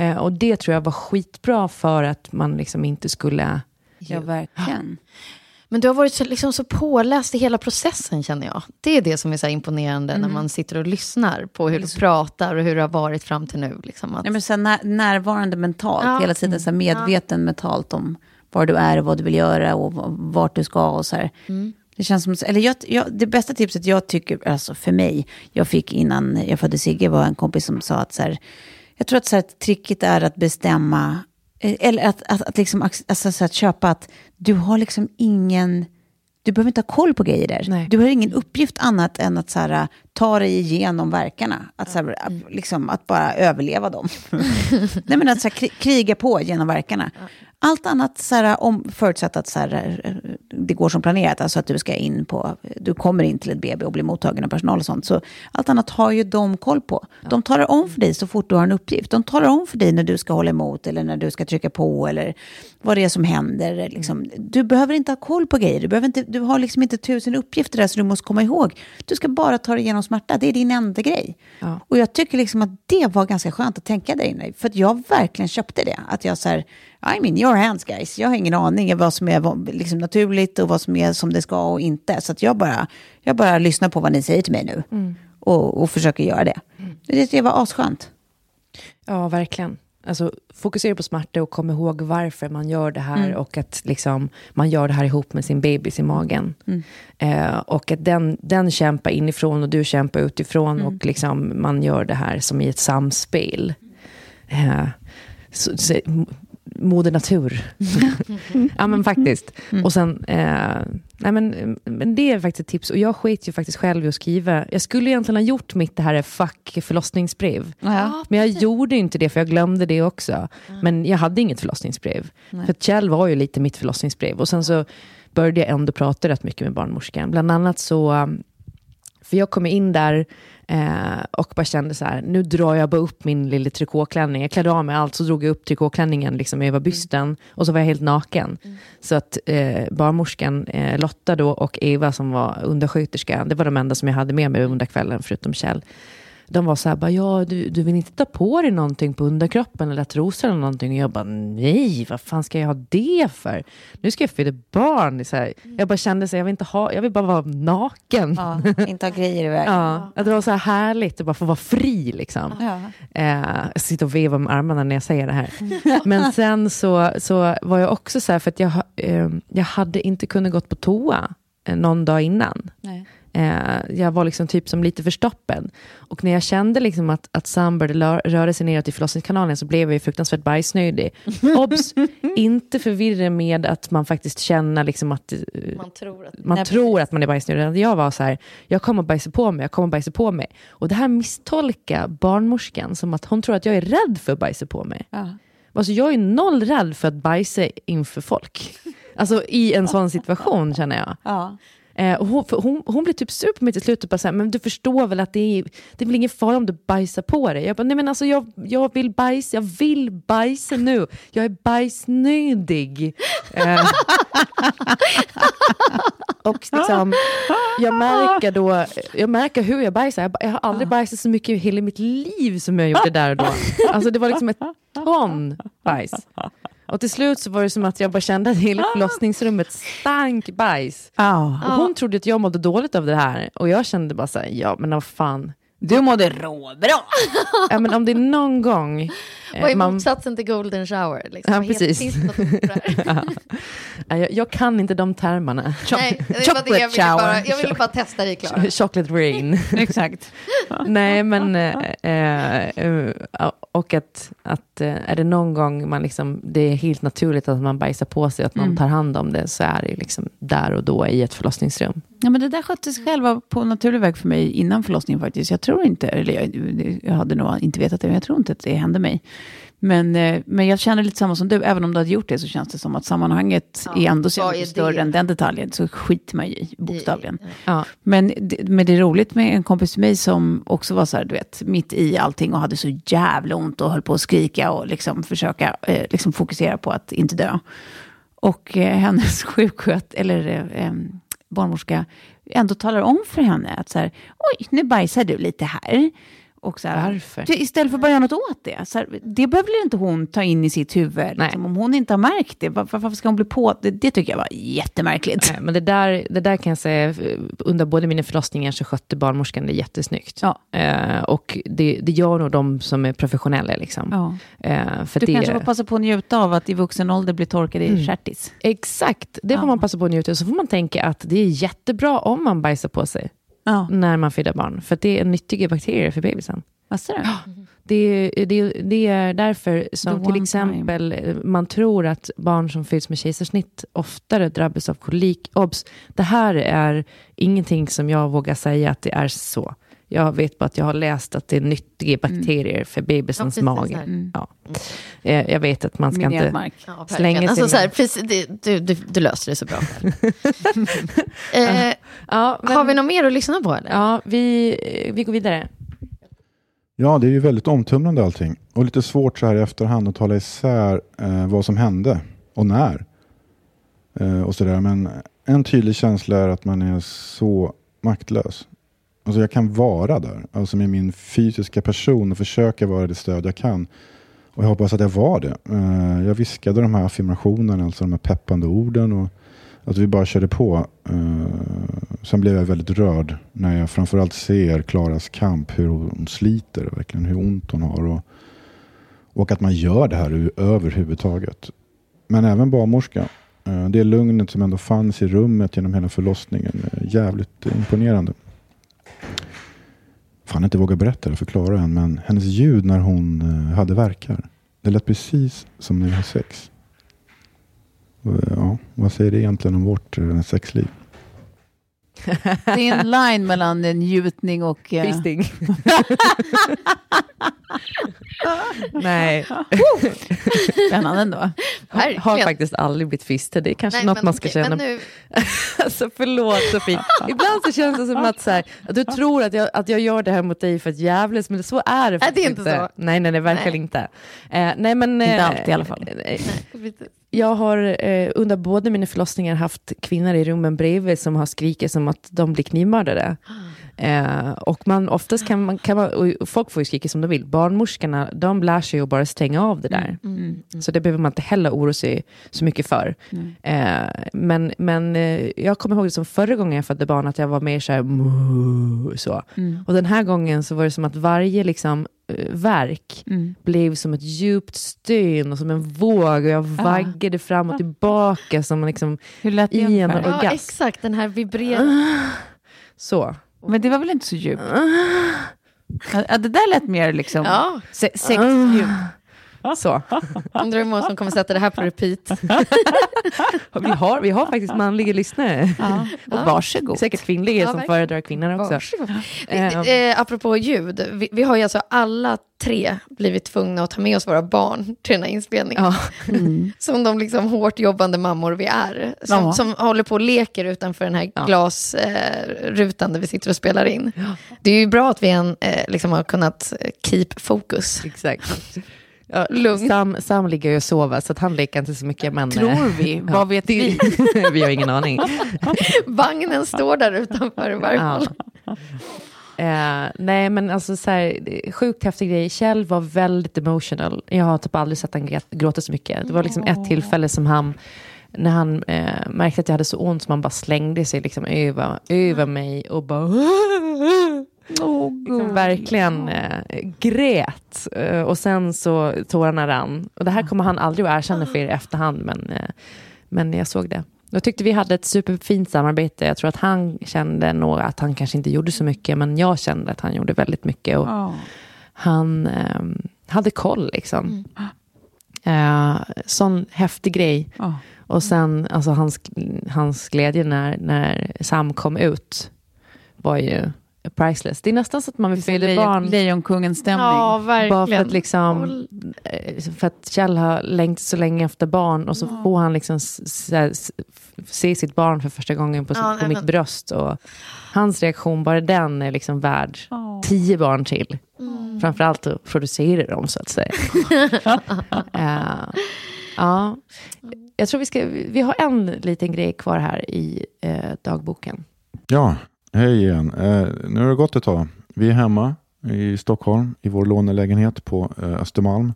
Eh, och det tror jag var skitbra för att man liksom inte skulle Ja, verkligen. Men du har varit så, liksom, så påläst i hela processen känner jag. Det är det som är så imponerande Mm. när man sitter och lyssnar på hur du pratar och hur det har varit fram till nu. Liksom, att, Nej, men så när, närvarande mentalt, Ja. hela tiden så här, medveten mentalt om var du är och vad du vill göra och vart du ska och så här. Det känns som, eller jag, jag, det bästa tipset jag tycker, alltså för mig, jag fick innan jag födde Sigge var en kompis som sa att så här, jag tror att så här, tricket är att bestämma, Eh, eller att, att, att, liksom, alltså, så att köpa att du har liksom ingen, du behöver inte ha koll på grejer där. Nej. Du har ingen uppgift annat än att så här, ta dig igenom verkarna. Att, så här, att, liksom, att bara överleva dem. Nej, men att så här, kri- kriga på genom verkarna. Allt annat, så här, om, förutsatt att så här, det går som planerat, alltså att du ska in på, du kommer in till ett BB och blir mottagen av personal och sånt. Så allt annat har ju de koll på. De talar om för dig så fort du har en uppgift. De talar om för dig när du ska hålla emot eller när du ska trycka på eller vad det är som händer. Liksom. Du behöver inte ha koll på grejer. Du, behöver inte, du har liksom inte tusen uppgifter där så du måste komma ihåg. Du ska bara ta dig igenom smärta. Det är din enda grej. Ja. Och jag tycker liksom att det var ganska skönt att tänka där inne. För att jag verkligen köpte det. Att jag så här, I mean your hands guys. Jag har ingen aning om vad som är liksom naturligt och vad som är som det ska och inte. Så att jag bara, jag bara lyssnar på vad ni säger till mig nu. Och, och försöker göra det. Det, det var asskönt. Ja, verkligen. Alltså, fokusera på smärta och kom ihåg varför man gör det här och att liksom, man gör det här ihop med sin bebis i magen. Eh, och att den, den kämpar inifrån och du kämpar utifrån och liksom, man gör det här som i ett samspel. Eh, så, så, Moder natur. ja men faktiskt. Och sen, eh, nej men, men det är faktiskt ett tips. Och jag skit ju faktiskt själv i att skriva. Jag skulle egentligen ha gjort mitt det här fuck förlossningsbrev. Ja. Men jag gjorde inte det för jag glömde det också. Men jag hade inget förlossningsbrev. För att Kjell var ju lite mitt förlossningsbrev. Och sen så började jag ändå prata rätt mycket med barnmorskan. Bland annat så, um, för jag kom in där eh, och bara kände så här, nu drar jag bara upp min lilla trikåklänning. Jag klädde av mig allt, så drog jag upp trikåklänningen liksom över bysten. Och så var jag helt naken. Så att eh, barnmorskan eh, Lotta då och Eva som var undersköterska, det var de enda som jag hade med mig under kvällen, förutom Kjell. De var så här, bara, ja, du, du vill inte ta på dig någonting på underkroppen eller trosor eller någonting? Och jag bara, nej, vad fan ska jag ha det för? Nu ska jag föda barn. Så här. Jag bara kände så här, jag vill inte ha, jag vill bara vara naken. Ja, inte ha grejer i vägen. Ja, att det var så här härligt att bara få vara fri. Liksom. Ja. Eh, jag sitter och vevar med armarna när jag säger det här. Men sen så, så var jag också så här, för att jag, eh, jag hade inte kunnat gått på toa eh, någon dag innan. Nej. Eh, jag var liksom typ som lite förstoppen. Och när jag kände liksom att, att lö- röra sig neråt i förlossningskanalen så blev jag ju fruktansvärt bajsnödig. Obs! inte förvirra med att man faktiskt känner liksom att eh, man tror att... man Nej, tror att man är bajsnödig. Jag var så här, jag kommer att bajsa på mig, jag kommer att bajsa på mig. Och det här misstolka barnmorskan som att hon tror att jag är rädd för att bajsa på mig. Ja. Alltså jag är noll rädd för att bajsa inför folk. Alltså i en sån situation känner jag. Ja. Eh, och hon, hon, hon blev typ sur på mig till slut och bara så här, men du förstår väl att det är, det är väl ingen fara om du bajsar på dig? Jag bara, nej men alltså jag, jag vill bajsa, jag vill bajsa nu. Jag är bajsnödig. Eh, och liksom, jag märker då, jag märker hur jag bajsar. Jag, jag har aldrig bajsat så mycket i hela mitt liv som jag gjorde där och då. Alltså det var liksom ett ton bajs. Och till slut så var det som att jag bara kände att hela förlossningsrummet stank bajs. Ja. Och hon trodde att jag mådde dåligt av det här. Och jag kände bara så här, ja men vad fan. Du mådde råbra. ja, men om det är någon gång... eh, Vad är man- motsatsen till golden shower? Liksom? Ja, precis. Ja, jag, jag kan inte de termerna. Nej, det var det jag ville shower. bara, jag ville bara testa dig Klara. Chocolate rain. Exakt. Nej, men... Eh, eh, eh, och att, att eh, är det någon gång man liksom, det är helt naturligt att man bajsar på sig, att någon tar hand om det, så är det liksom där och då i ett förlossningsrum. Ja, men det där sköttes själva på naturlig väg för mig innan förlossningen faktiskt. Jag tror inte, eller jag, jag hade nog inte vetat det, men jag tror inte att det hände mig. Men, eh, men jag känner lite samma som du, även om du hade gjort det så känns det som att sammanhanget Ja, är ändå så mycket är större det? än den detaljen. Så skiter man ju i, bokstavligen. Ja. Men, det- men det är roligt med en kompis till mig som också var så här, du vet, mitt i allting och hade så jävla ont och höll på att skrika och liksom försöka eh, liksom fokusera på att inte dö. Och eh, hennes sjuksköt, eller eh, em, barnmorska, ändå talar om för henne att så här, oj, nu bajsar du lite här. Och så här, Varför? Istället för att bara göra något åt det. Så här, det behöver inte hon ta in i sitt huvud. Liksom, om hon inte har märkt det, var- varför ska hon bli på? Det, det tycker jag var jättemärkligt. Nej, Men det där, det där kan jag säga, under både mina förlossningar så skötte barnmorskan det jättesnyggt. Ja. Eh, och det, det gör nog de som är professionella. Liksom. Ja. Eh, för Du det, kanske får passa på att njuta av att i vuxen ålder bli torkad i stjärtis. Exakt, det får Ja. man passa på att njuta. Så får man tänka att det är jättebra om man bajsar på sig Ja, när man föder barn. För att det är nyttiga bakterier för bebisen. vad säger du? Det, det, det är därför som till exempel eh, man tror att barn som föds med kejsarsnitt oftare drabbas av kolik. Obs, det här är ingenting som jag vågar säga att det är så. Jag vet bara att jag har läst att det är nyttiga bakterier för bebisens Ja, mage. här. Ja. Eh, Jag vet att man ska inte... Ja, Slänga. Alltså, sig så här, med- precis, det, du, du, du löste det så bra. eh, Ja, men- Har vi något mer att lyssna på? Eller? Ja, vi, vi går vidare. Ja, det är ju väldigt omtumlande allting. Och lite svårt så här i efterhand att tala isär eh, vad som hände och när. Eh, och så där. Men en tydlig känsla är att man är så maktlös. Alltså jag kan vara där, alltså med min fysiska person och försöka vara det stöd jag kan. Och jag hoppas att jag var det. Eh, jag viskade de här affirmationerna, alltså de här peppande orden. Och att vi bara körde på. Eh, sen blev jag väldigt rörd när jag framförallt ser Klaras kamp, hur hon sliter, verkligen hur ont hon har. Och, och att man gör det här överhuvudtaget. Men även barnmorska. Eh, det lugnet som ändå fanns i rummet genom hela förlossningen. jävligt imponerande. Fan inte vågar berätta det för Klara än, men hennes ljud när hon eh, hade verkar. Det lät precis som när vi har sex. Ja, vad säger det egentligen om vårt eh, sexliv? Det är en line mellan eh, njutning och... eh, Fisting. Nej, Spännande ändå. har Verkligen. faktiskt aldrig blivit fistad. Det är kanske Nej, något men man ska okej, känna. Men nu, Alltså förlåt Sofie. Ibland så känns det som att, så här, att du tror att jag, att jag gör det här mot dig för att jävlas, men så är det det är faktiskt inte så. Nej, nej, nej, verkligen Nej. inte. Eh, nej, men, Inte eh, alltid i alla fall. eh, Jag har eh, under båda mina förlossningar haft kvinnor i rummen bredvid som har skrikit som att de blir knivmördade. Eh, och man, oftast kan man, kan man, folk får ju skrika som de vill. Barnmorskorna, de lär sig att bara stänga av det där. Mm. Så det behöver man inte heller oroa sig så mycket för. Eh, men men eh, jag kommer ihåg det som förra gången jag födde barn, att jag var mer så här, så. Mm. Och den här gången så var det som att varje liksom, verk Mm. blev som ett djupt stön och som en våg och jag vaggade fram och tillbaka som liksom, Hur lät det I en orgasm. ja, exakt, den här vibrerande. så. Men det var väl inte så djupt? Ja, det där lät mer liksom Ja, se- sexdjupt. Så. undrar hur många som kommer sätta det här på repeat. Vi har, vi har faktiskt manliga lyssnare. Ja. Och varsågod. Säkert kvinnliga Ja, som verkligen. föredrar kvinnor också. Varsågod. Eh, Eh, apropå ljud, vi, vi har ju alltså alla tre blivit tvungna att ta med oss våra barn till den här inspelningen. Ja. Som de liksom hårt jobbande mammor vi är. Som, som håller på och leker utanför den här Ja. glasrutan där vi sitter och spelar in. Det är ju bra att vi än, eh, liksom har kunnat eh, keep fokus. Exakt. Ja, Lugn. Sam, Sam ligger ju och sover så att han leker inte så mycket. Men, Tror vi? Vad vet vi? vi har ingen aning. Vagnen står där utanför Ja. varje Eh, nej men alltså så här, sjukt häftig grej. Kjell var väldigt emotional. Jag har typ aldrig sett grät- gråta så mycket. Det var liksom ett tillfälle som han, när han eh, märkte att jag hade så ont, som han bara slängde sig liksom över, över mig och bara liksom verkligen eh, grät. Eh, och sen så tårarna rann. Och det här kommer han aldrig att erkänna för er i efterhand, men, eh, men jag såg det. Jag tyckte vi hade ett superfint samarbete. Jag tror att han kände nog att han kanske inte gjorde så mycket, men jag kände att han gjorde väldigt mycket. Och Ja. Han eh, hade koll liksom. Eh, sån häftig grej. Ja. Och sen, alltså hans, hans glädje när, när Sam kom ut var ju priceless. Det är nästan så att man vill fylla Lejon- barn Lejonkungens stämning. Ja, verkligen. bara för att, liksom, eh, för att Kjell har längtat så länge efter barn och så får han liksom se sitt barn för första gången på, Ja, på mitt bröst. Och hans reaktion, bara den är liksom värd tio barn till. Framförallt att producera dem så att säga. Eh, ja. Jag tror vi ska, vi har en liten grej kvar här i eh, dagboken. Ja, hej igen. Eh, nu har det gått ett tag. Vi är hemma i Stockholm i vår lånelägenhet på eh, Östermalm.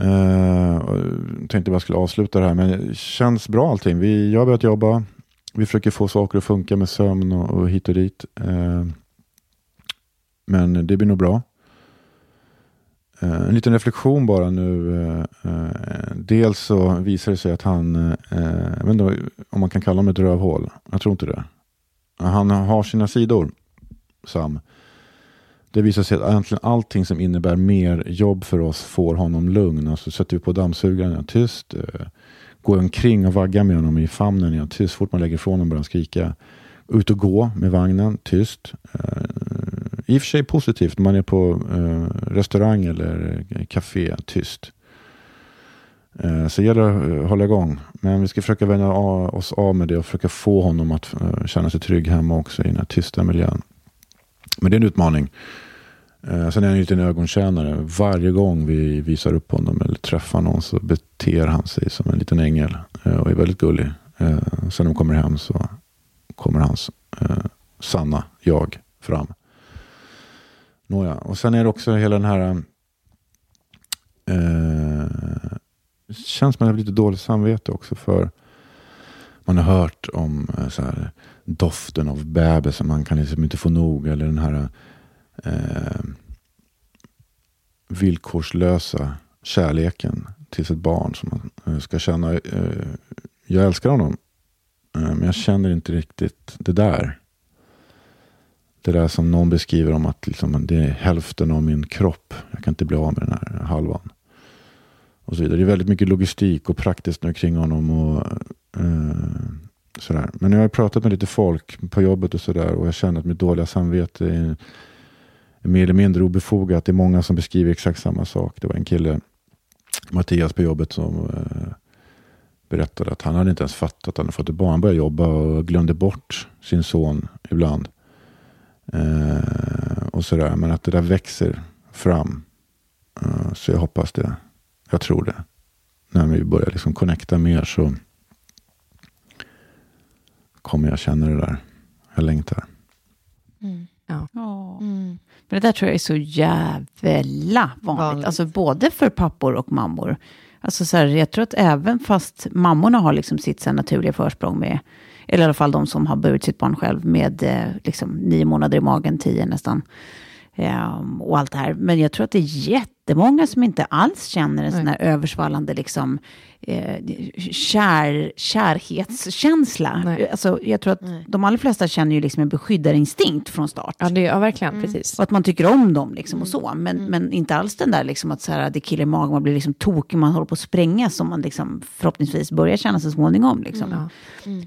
Eh, jag tänkte bara skulle avsluta det här, men det känns bra allting. Vi, jag har börjat jobba. Vi försöker få saker att funka med sömn och, och hit och dit. Eh, men det blir nog bra. Eh, en liten reflektion bara nu. Eh, eh dels så visar det sig att han, eh, jag vet inte om man kan kalla honom ett rövhål. Jag tror inte det. Han har sina sidor, Sam. Det visar sig att egentligen allting som innebär mer jobb för oss får honom lugn. Alltså sätter vi på dammsugaren, är tyst. Eh, går omkring och vaggar med honom i famnen, är tyst. tyst. Fort man lägger ifrån honom börjar han skrika. Ut och gå med vagnen, tyst. Eh, I och för sig positivt, man är på eh, restaurang eller café, tyst. Eh, Så det gäller att hålla igång. Men vi ska försöka vänja av- oss av med det och försöka få honom att eh, känna sig trygg hemma också i den här tysta miljön. Men det är en utmaning. Eh, Sen är han ju lite en ögontjänare. Varje gång vi visar upp honom eller träffar någon så beter han sig som en liten ängel eh, och är väldigt gullig. Eh, Sen när de kommer hem så kommer hans eh, sanna jag fram. Nåja, och sen är det också hela den här eh, känns man har lite dåligt samvete också för man har hört om eh, så här, doften av bebis som man kan liksom inte få nog eller den här eh, villkorslösa kärleken till sitt barn som man eh, ska känna. Eh, jag älskar honom eh, men jag känner inte riktigt det där. Det där som någon beskriver om att liksom, det är hälften av min kropp. Jag kan inte bli av med den här halvan och så vidare. Det är väldigt mycket logistik och praktiskt nu kring honom. Och, eh, sådär. Men jag har pratat med lite folk på jobbet och sådär och jag känner att mitt dåliga samvete är, är mer eller mindre obefogat. Det är många som beskriver exakt samma sak. Det var en kille, Mattias på jobbet, som eh, berättade att han hade inte ens fattat att han hade fått ett barn. Han började jobba och glömde bort sin son ibland. Eh, och sådär. Men att det där växer fram. Eh, så jag hoppas det. Jag tror det. När vi börjar liksom connecta mer så kommer jag känna det där. Jag längtar. Ja. Men det där tror jag är så jävla vanligt. Vanligt. Alltså både för pappor och mammor. Alltså så här, jag tror att även fast mammorna har liksom sitt så naturliga försprång med, eller i alla fall de som har burit sitt barn själv med eh, liksom, nio månader i magen, tio nästan. Ehm, och allt det här. Men jag tror att det är jättemånga som inte alls känner en sån här översvallande liksom, eh, kär, kärhetskänsla. Nej. Alltså, jag tror att de allra flesta känner ju liksom en beskyddarinstinkt från start. Ja, det, ja verkligen. Precis. Och att man tycker om dem liksom och så. Men, men inte alls den där liksom att så här, det killar i magen, man blir liksom tokig, man håller på att spränga som man liksom förhoppningsvis börjar känna så småningom. Liksom.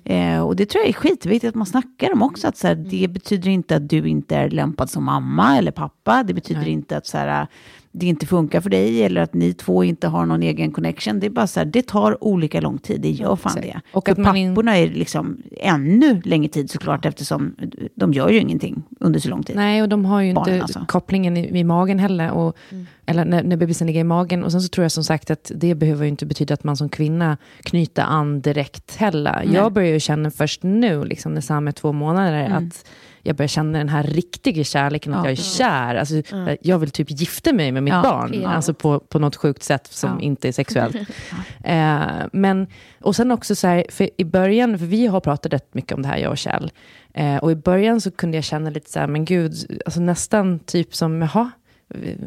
Eh, och det tror jag är skitviktigt att man snackar om också. Att så här, Det betyder inte att du inte är lämpad som mamma eller pappa. Det betyder inte att så här, det inte funkar för dig eller att ni två inte har någon egen connection. Det är bara så här, det tar olika lång tid, det gör fan det. Och Och att in- papporna är liksom ännu längre tid såklart eftersom de gör ju ingenting under så lång tid. Nej, och de har ju Barnen inte alltså. kopplingen i, i magen heller. Och, Mm. Eller när, när bebisen ligger i magen. Och sen så tror jag som sagt att det behöver ju inte betyda att man som kvinna knyter an direkt heller. Nej. Jag börjar ju känna först nu, liksom, när Sam är två månader, Mm. att jag börjar känna den här riktiga kärleken, att Ja. jag är kär. Alltså, Jag vill typ gifta mig med mitt barn, alltså på, på något sjukt sätt som inte är sexuellt. eh, men, och sen också så här, för i början, för vi har pratat rätt mycket om det här, jag och Kjell. Eh, och i början så kunde jag känna lite så här, men gud, alltså nästan typ som, jaha,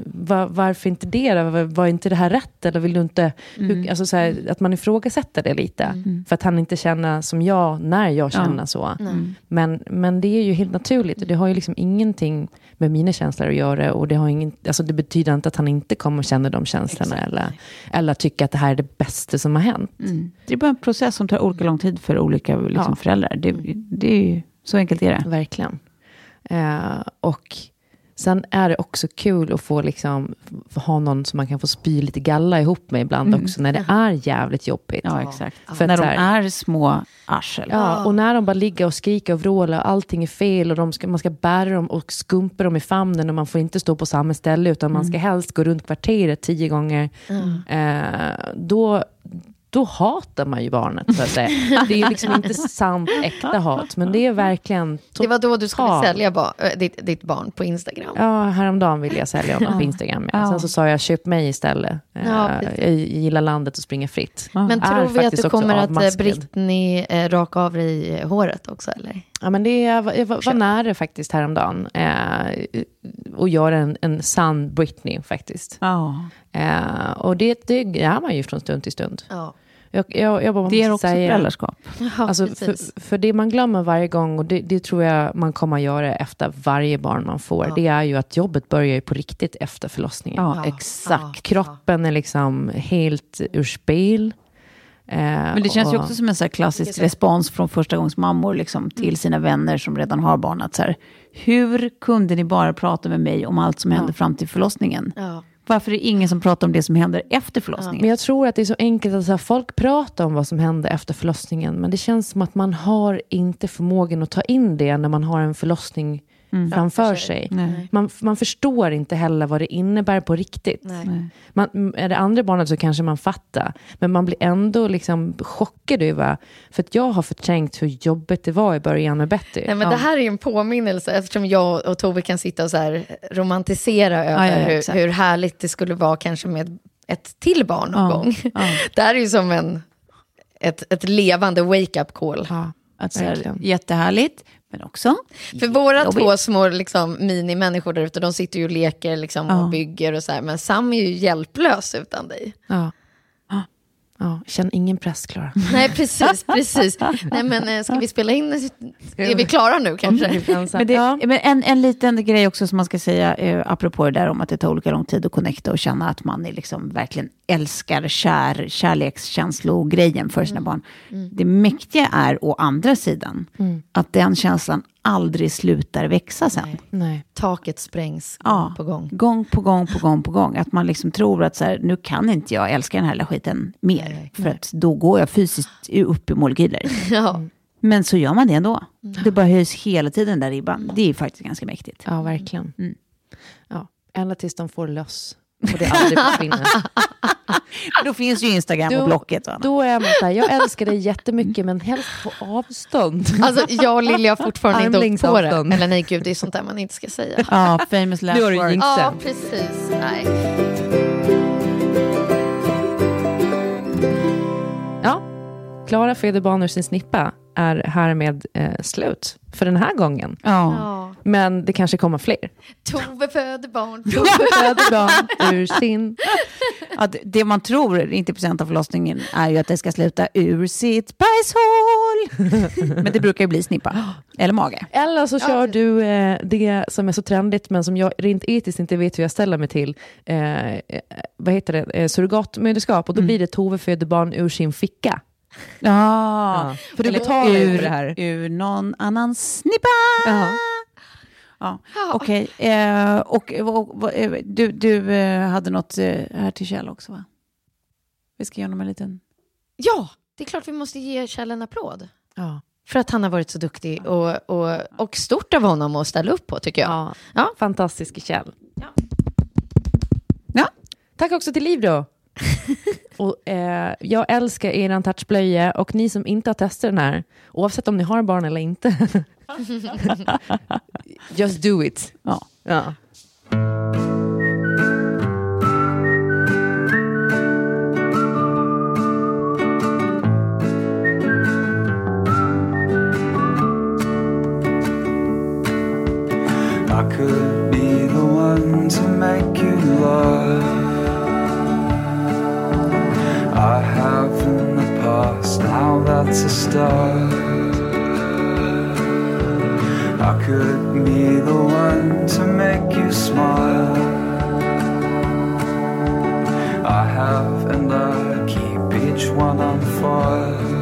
var, varför inte det då? Var, var inte det här rätt? Eller vill du inte... Hur, alltså så här, att man ifrågasätter det lite. För att han inte känner som jag när jag känner så. Men, men det är ju helt naturligt. Och det har ju liksom ingenting med mina känslor att göra. Och det, har ingen, alltså det betyder inte att han inte kommer känna de känslorna. Eller, eller tycka att det här är det bästa som har hänt. Mm. Det är bara en process som tar olika lång tid för olika liksom, Ja. föräldrar. Det, det är ju, så enkelt är det. Verkligen. Eh, och sen är det också kul att få liksom, ha någon som man kan få spy lite galla ihop med ibland också, när det är jävligt jobbigt. Ja, exakt. För När de är små arsel. Ja, och när de bara ligger och skriker och vrålar och allting är fel och de ska, man ska bära dem och skumpa dem i famnen och man får inte stå på samma ställe utan man ska helst gå runt kvarteret tio gånger. Eh, då, då hatar man ju barnet, så att säga. Det är ju liksom inte sant äkta hat, men det är verkligen Det var då du skulle sälja ba- ditt, ditt barn på Instagram. Ja, häromdagen ville jag sälja honom på Instagram. Ja. Sen så sa jag, köp mig istället. Ja, Eh, jag gillar landet och springer fritt. Men Är tror vi att du kommer att eh. Britney eh, raka av dig håret också? Eller? Ja, men det, jag, var- jag var, var nära faktiskt häromdagen. Eh, och göra en, en sann Britney faktiskt. Ja. Eh, och det, det gör man ju från stund till stund. Ja, Jag, jag, jag bara Det är också säga- föräldraskap. ja Alltså, precis. för, för det man glömmer varje gång, och det, det tror jag man kommer att göra efter varje barn man får, Ja. det är ju att jobbet börjar ju på riktigt efter förlossningen. Ja, Ja. exakt. Kroppen är liksom helt ur spel. Eh, Men det känns ju också som en så här klassisk respons från första gångs mammor liksom, till sina vänner som redan har barn. Att så här, hur kunde ni bara prata med mig om allt som hände fram till förlossningen? Ja. Varför är det ingen som pratar om det som händer efter förlossningen? Men jag tror att det är så enkelt att så här, folk pratar om vad som hände efter förlossningen, men det känns som att man har inte förmågan att ta in det när man har en förlossning framför sig. Nej. Man, man förstår inte heller vad det innebär på riktigt. Nej. Man, är det andra barnet så kanske man fattar, men man blir ändå liksom chockad över, för att jag har förträngt hur jobbigt det var i början med Betty. Nej, men Det här är ju en påminnelse eftersom jag och Tove kan sitta och så här romantisera över ja, hur, exakt. hur härligt det skulle vara kanske med ett till barn någon Ja, gång. ja. Det här är ju som en, ett, ett levande wake-up call. Ja, Att, så här, jättehärligt, men också... För våra Jobbigt. två små liksom, minimänniskor där ute, de sitter ju och leker liksom, Ja. och bygger och så här, men Sam är ju hjälplös utan dig. Ja. Ja, känn ingen press, Klara. Nej, precis, precis. Nej, men eh, ska vi spela in? Är vi klara nu kanske? Men, det, ja. men en, en liten grej också som man ska säga, eh, apropå det där om att det tar olika lång tid att connecta och känna att man är liksom verkligen älskar kär, kärlekskänslogrejen för sina barn. Det mäktiga är å andra sidan att den känslan aldrig slutar växa sen. Nej. Taket sprängs gång Ja, på gång. gång på gång på gång på gång. Att man liksom tror att så här, nu kan inte jag älska den här lilla skiten mer. Nej. För att då går jag fysiskt upp i molekyler. Ja. Men så gör man det ändå. Det bara höjs hela tiden där ribban. Det är faktiskt ganska mäktigt. Ja, verkligen. Mm. Ja. Ända tills de får löss. Och det aldrig försvinner. Då finns ju Instagram och Blocket. och annat. Då är man här, jag älskar dig jättemycket men helst på avstånd. Alltså, jag och Lilja har fortfarande inte åkt på det. Eller nej, gud, det är sånt där man inte ska säga. Ja, famous last Nu har du word. jinxat. Ja, precis. Nej. Klara ur sin snippa är härmed eh, slut för den här gången. Ja. Ja. Men det kanske kommer fler. Tove föder barn. Tove föder barn ur sin... Ja, det- det man tror, 90% av förlossningen, är ju att det ska sluta ur sitt bajshål. Men det brukar ju bli snippa. Eller mage. Eller så kör du eh, det som är så trendigt men som jag rent etiskt inte vet hur jag ställer mig till. Eh, eh, vad heter det? Eh, surrogatmödraskap och då blir det Tove föder barn ur sin ficka. Ja, för du Eller betalar ju ur, för det här. Ur någon annans snippa. Ja. Ja. Okej, eh, och, och, och eh, du, du eh, hade något eh, här till Kjell också va? Vi ska göra honom en liten... Ja, det är klart vi måste ge Kjell en applåd. Ja. För att han har varit så duktig och, och, och stort av honom att ställa upp på tycker jag. Ja. Ja. Fantastiske Kjell. Ja. Tack också till Liv då. Och, eh, jag älskar eran touchblöja och ni som inte har testat den här, oavsett om ni har barn eller inte, just do it. Ja. Ja. I could now that's a start. I could be the one to make you smile. I have and I keep each one on fire.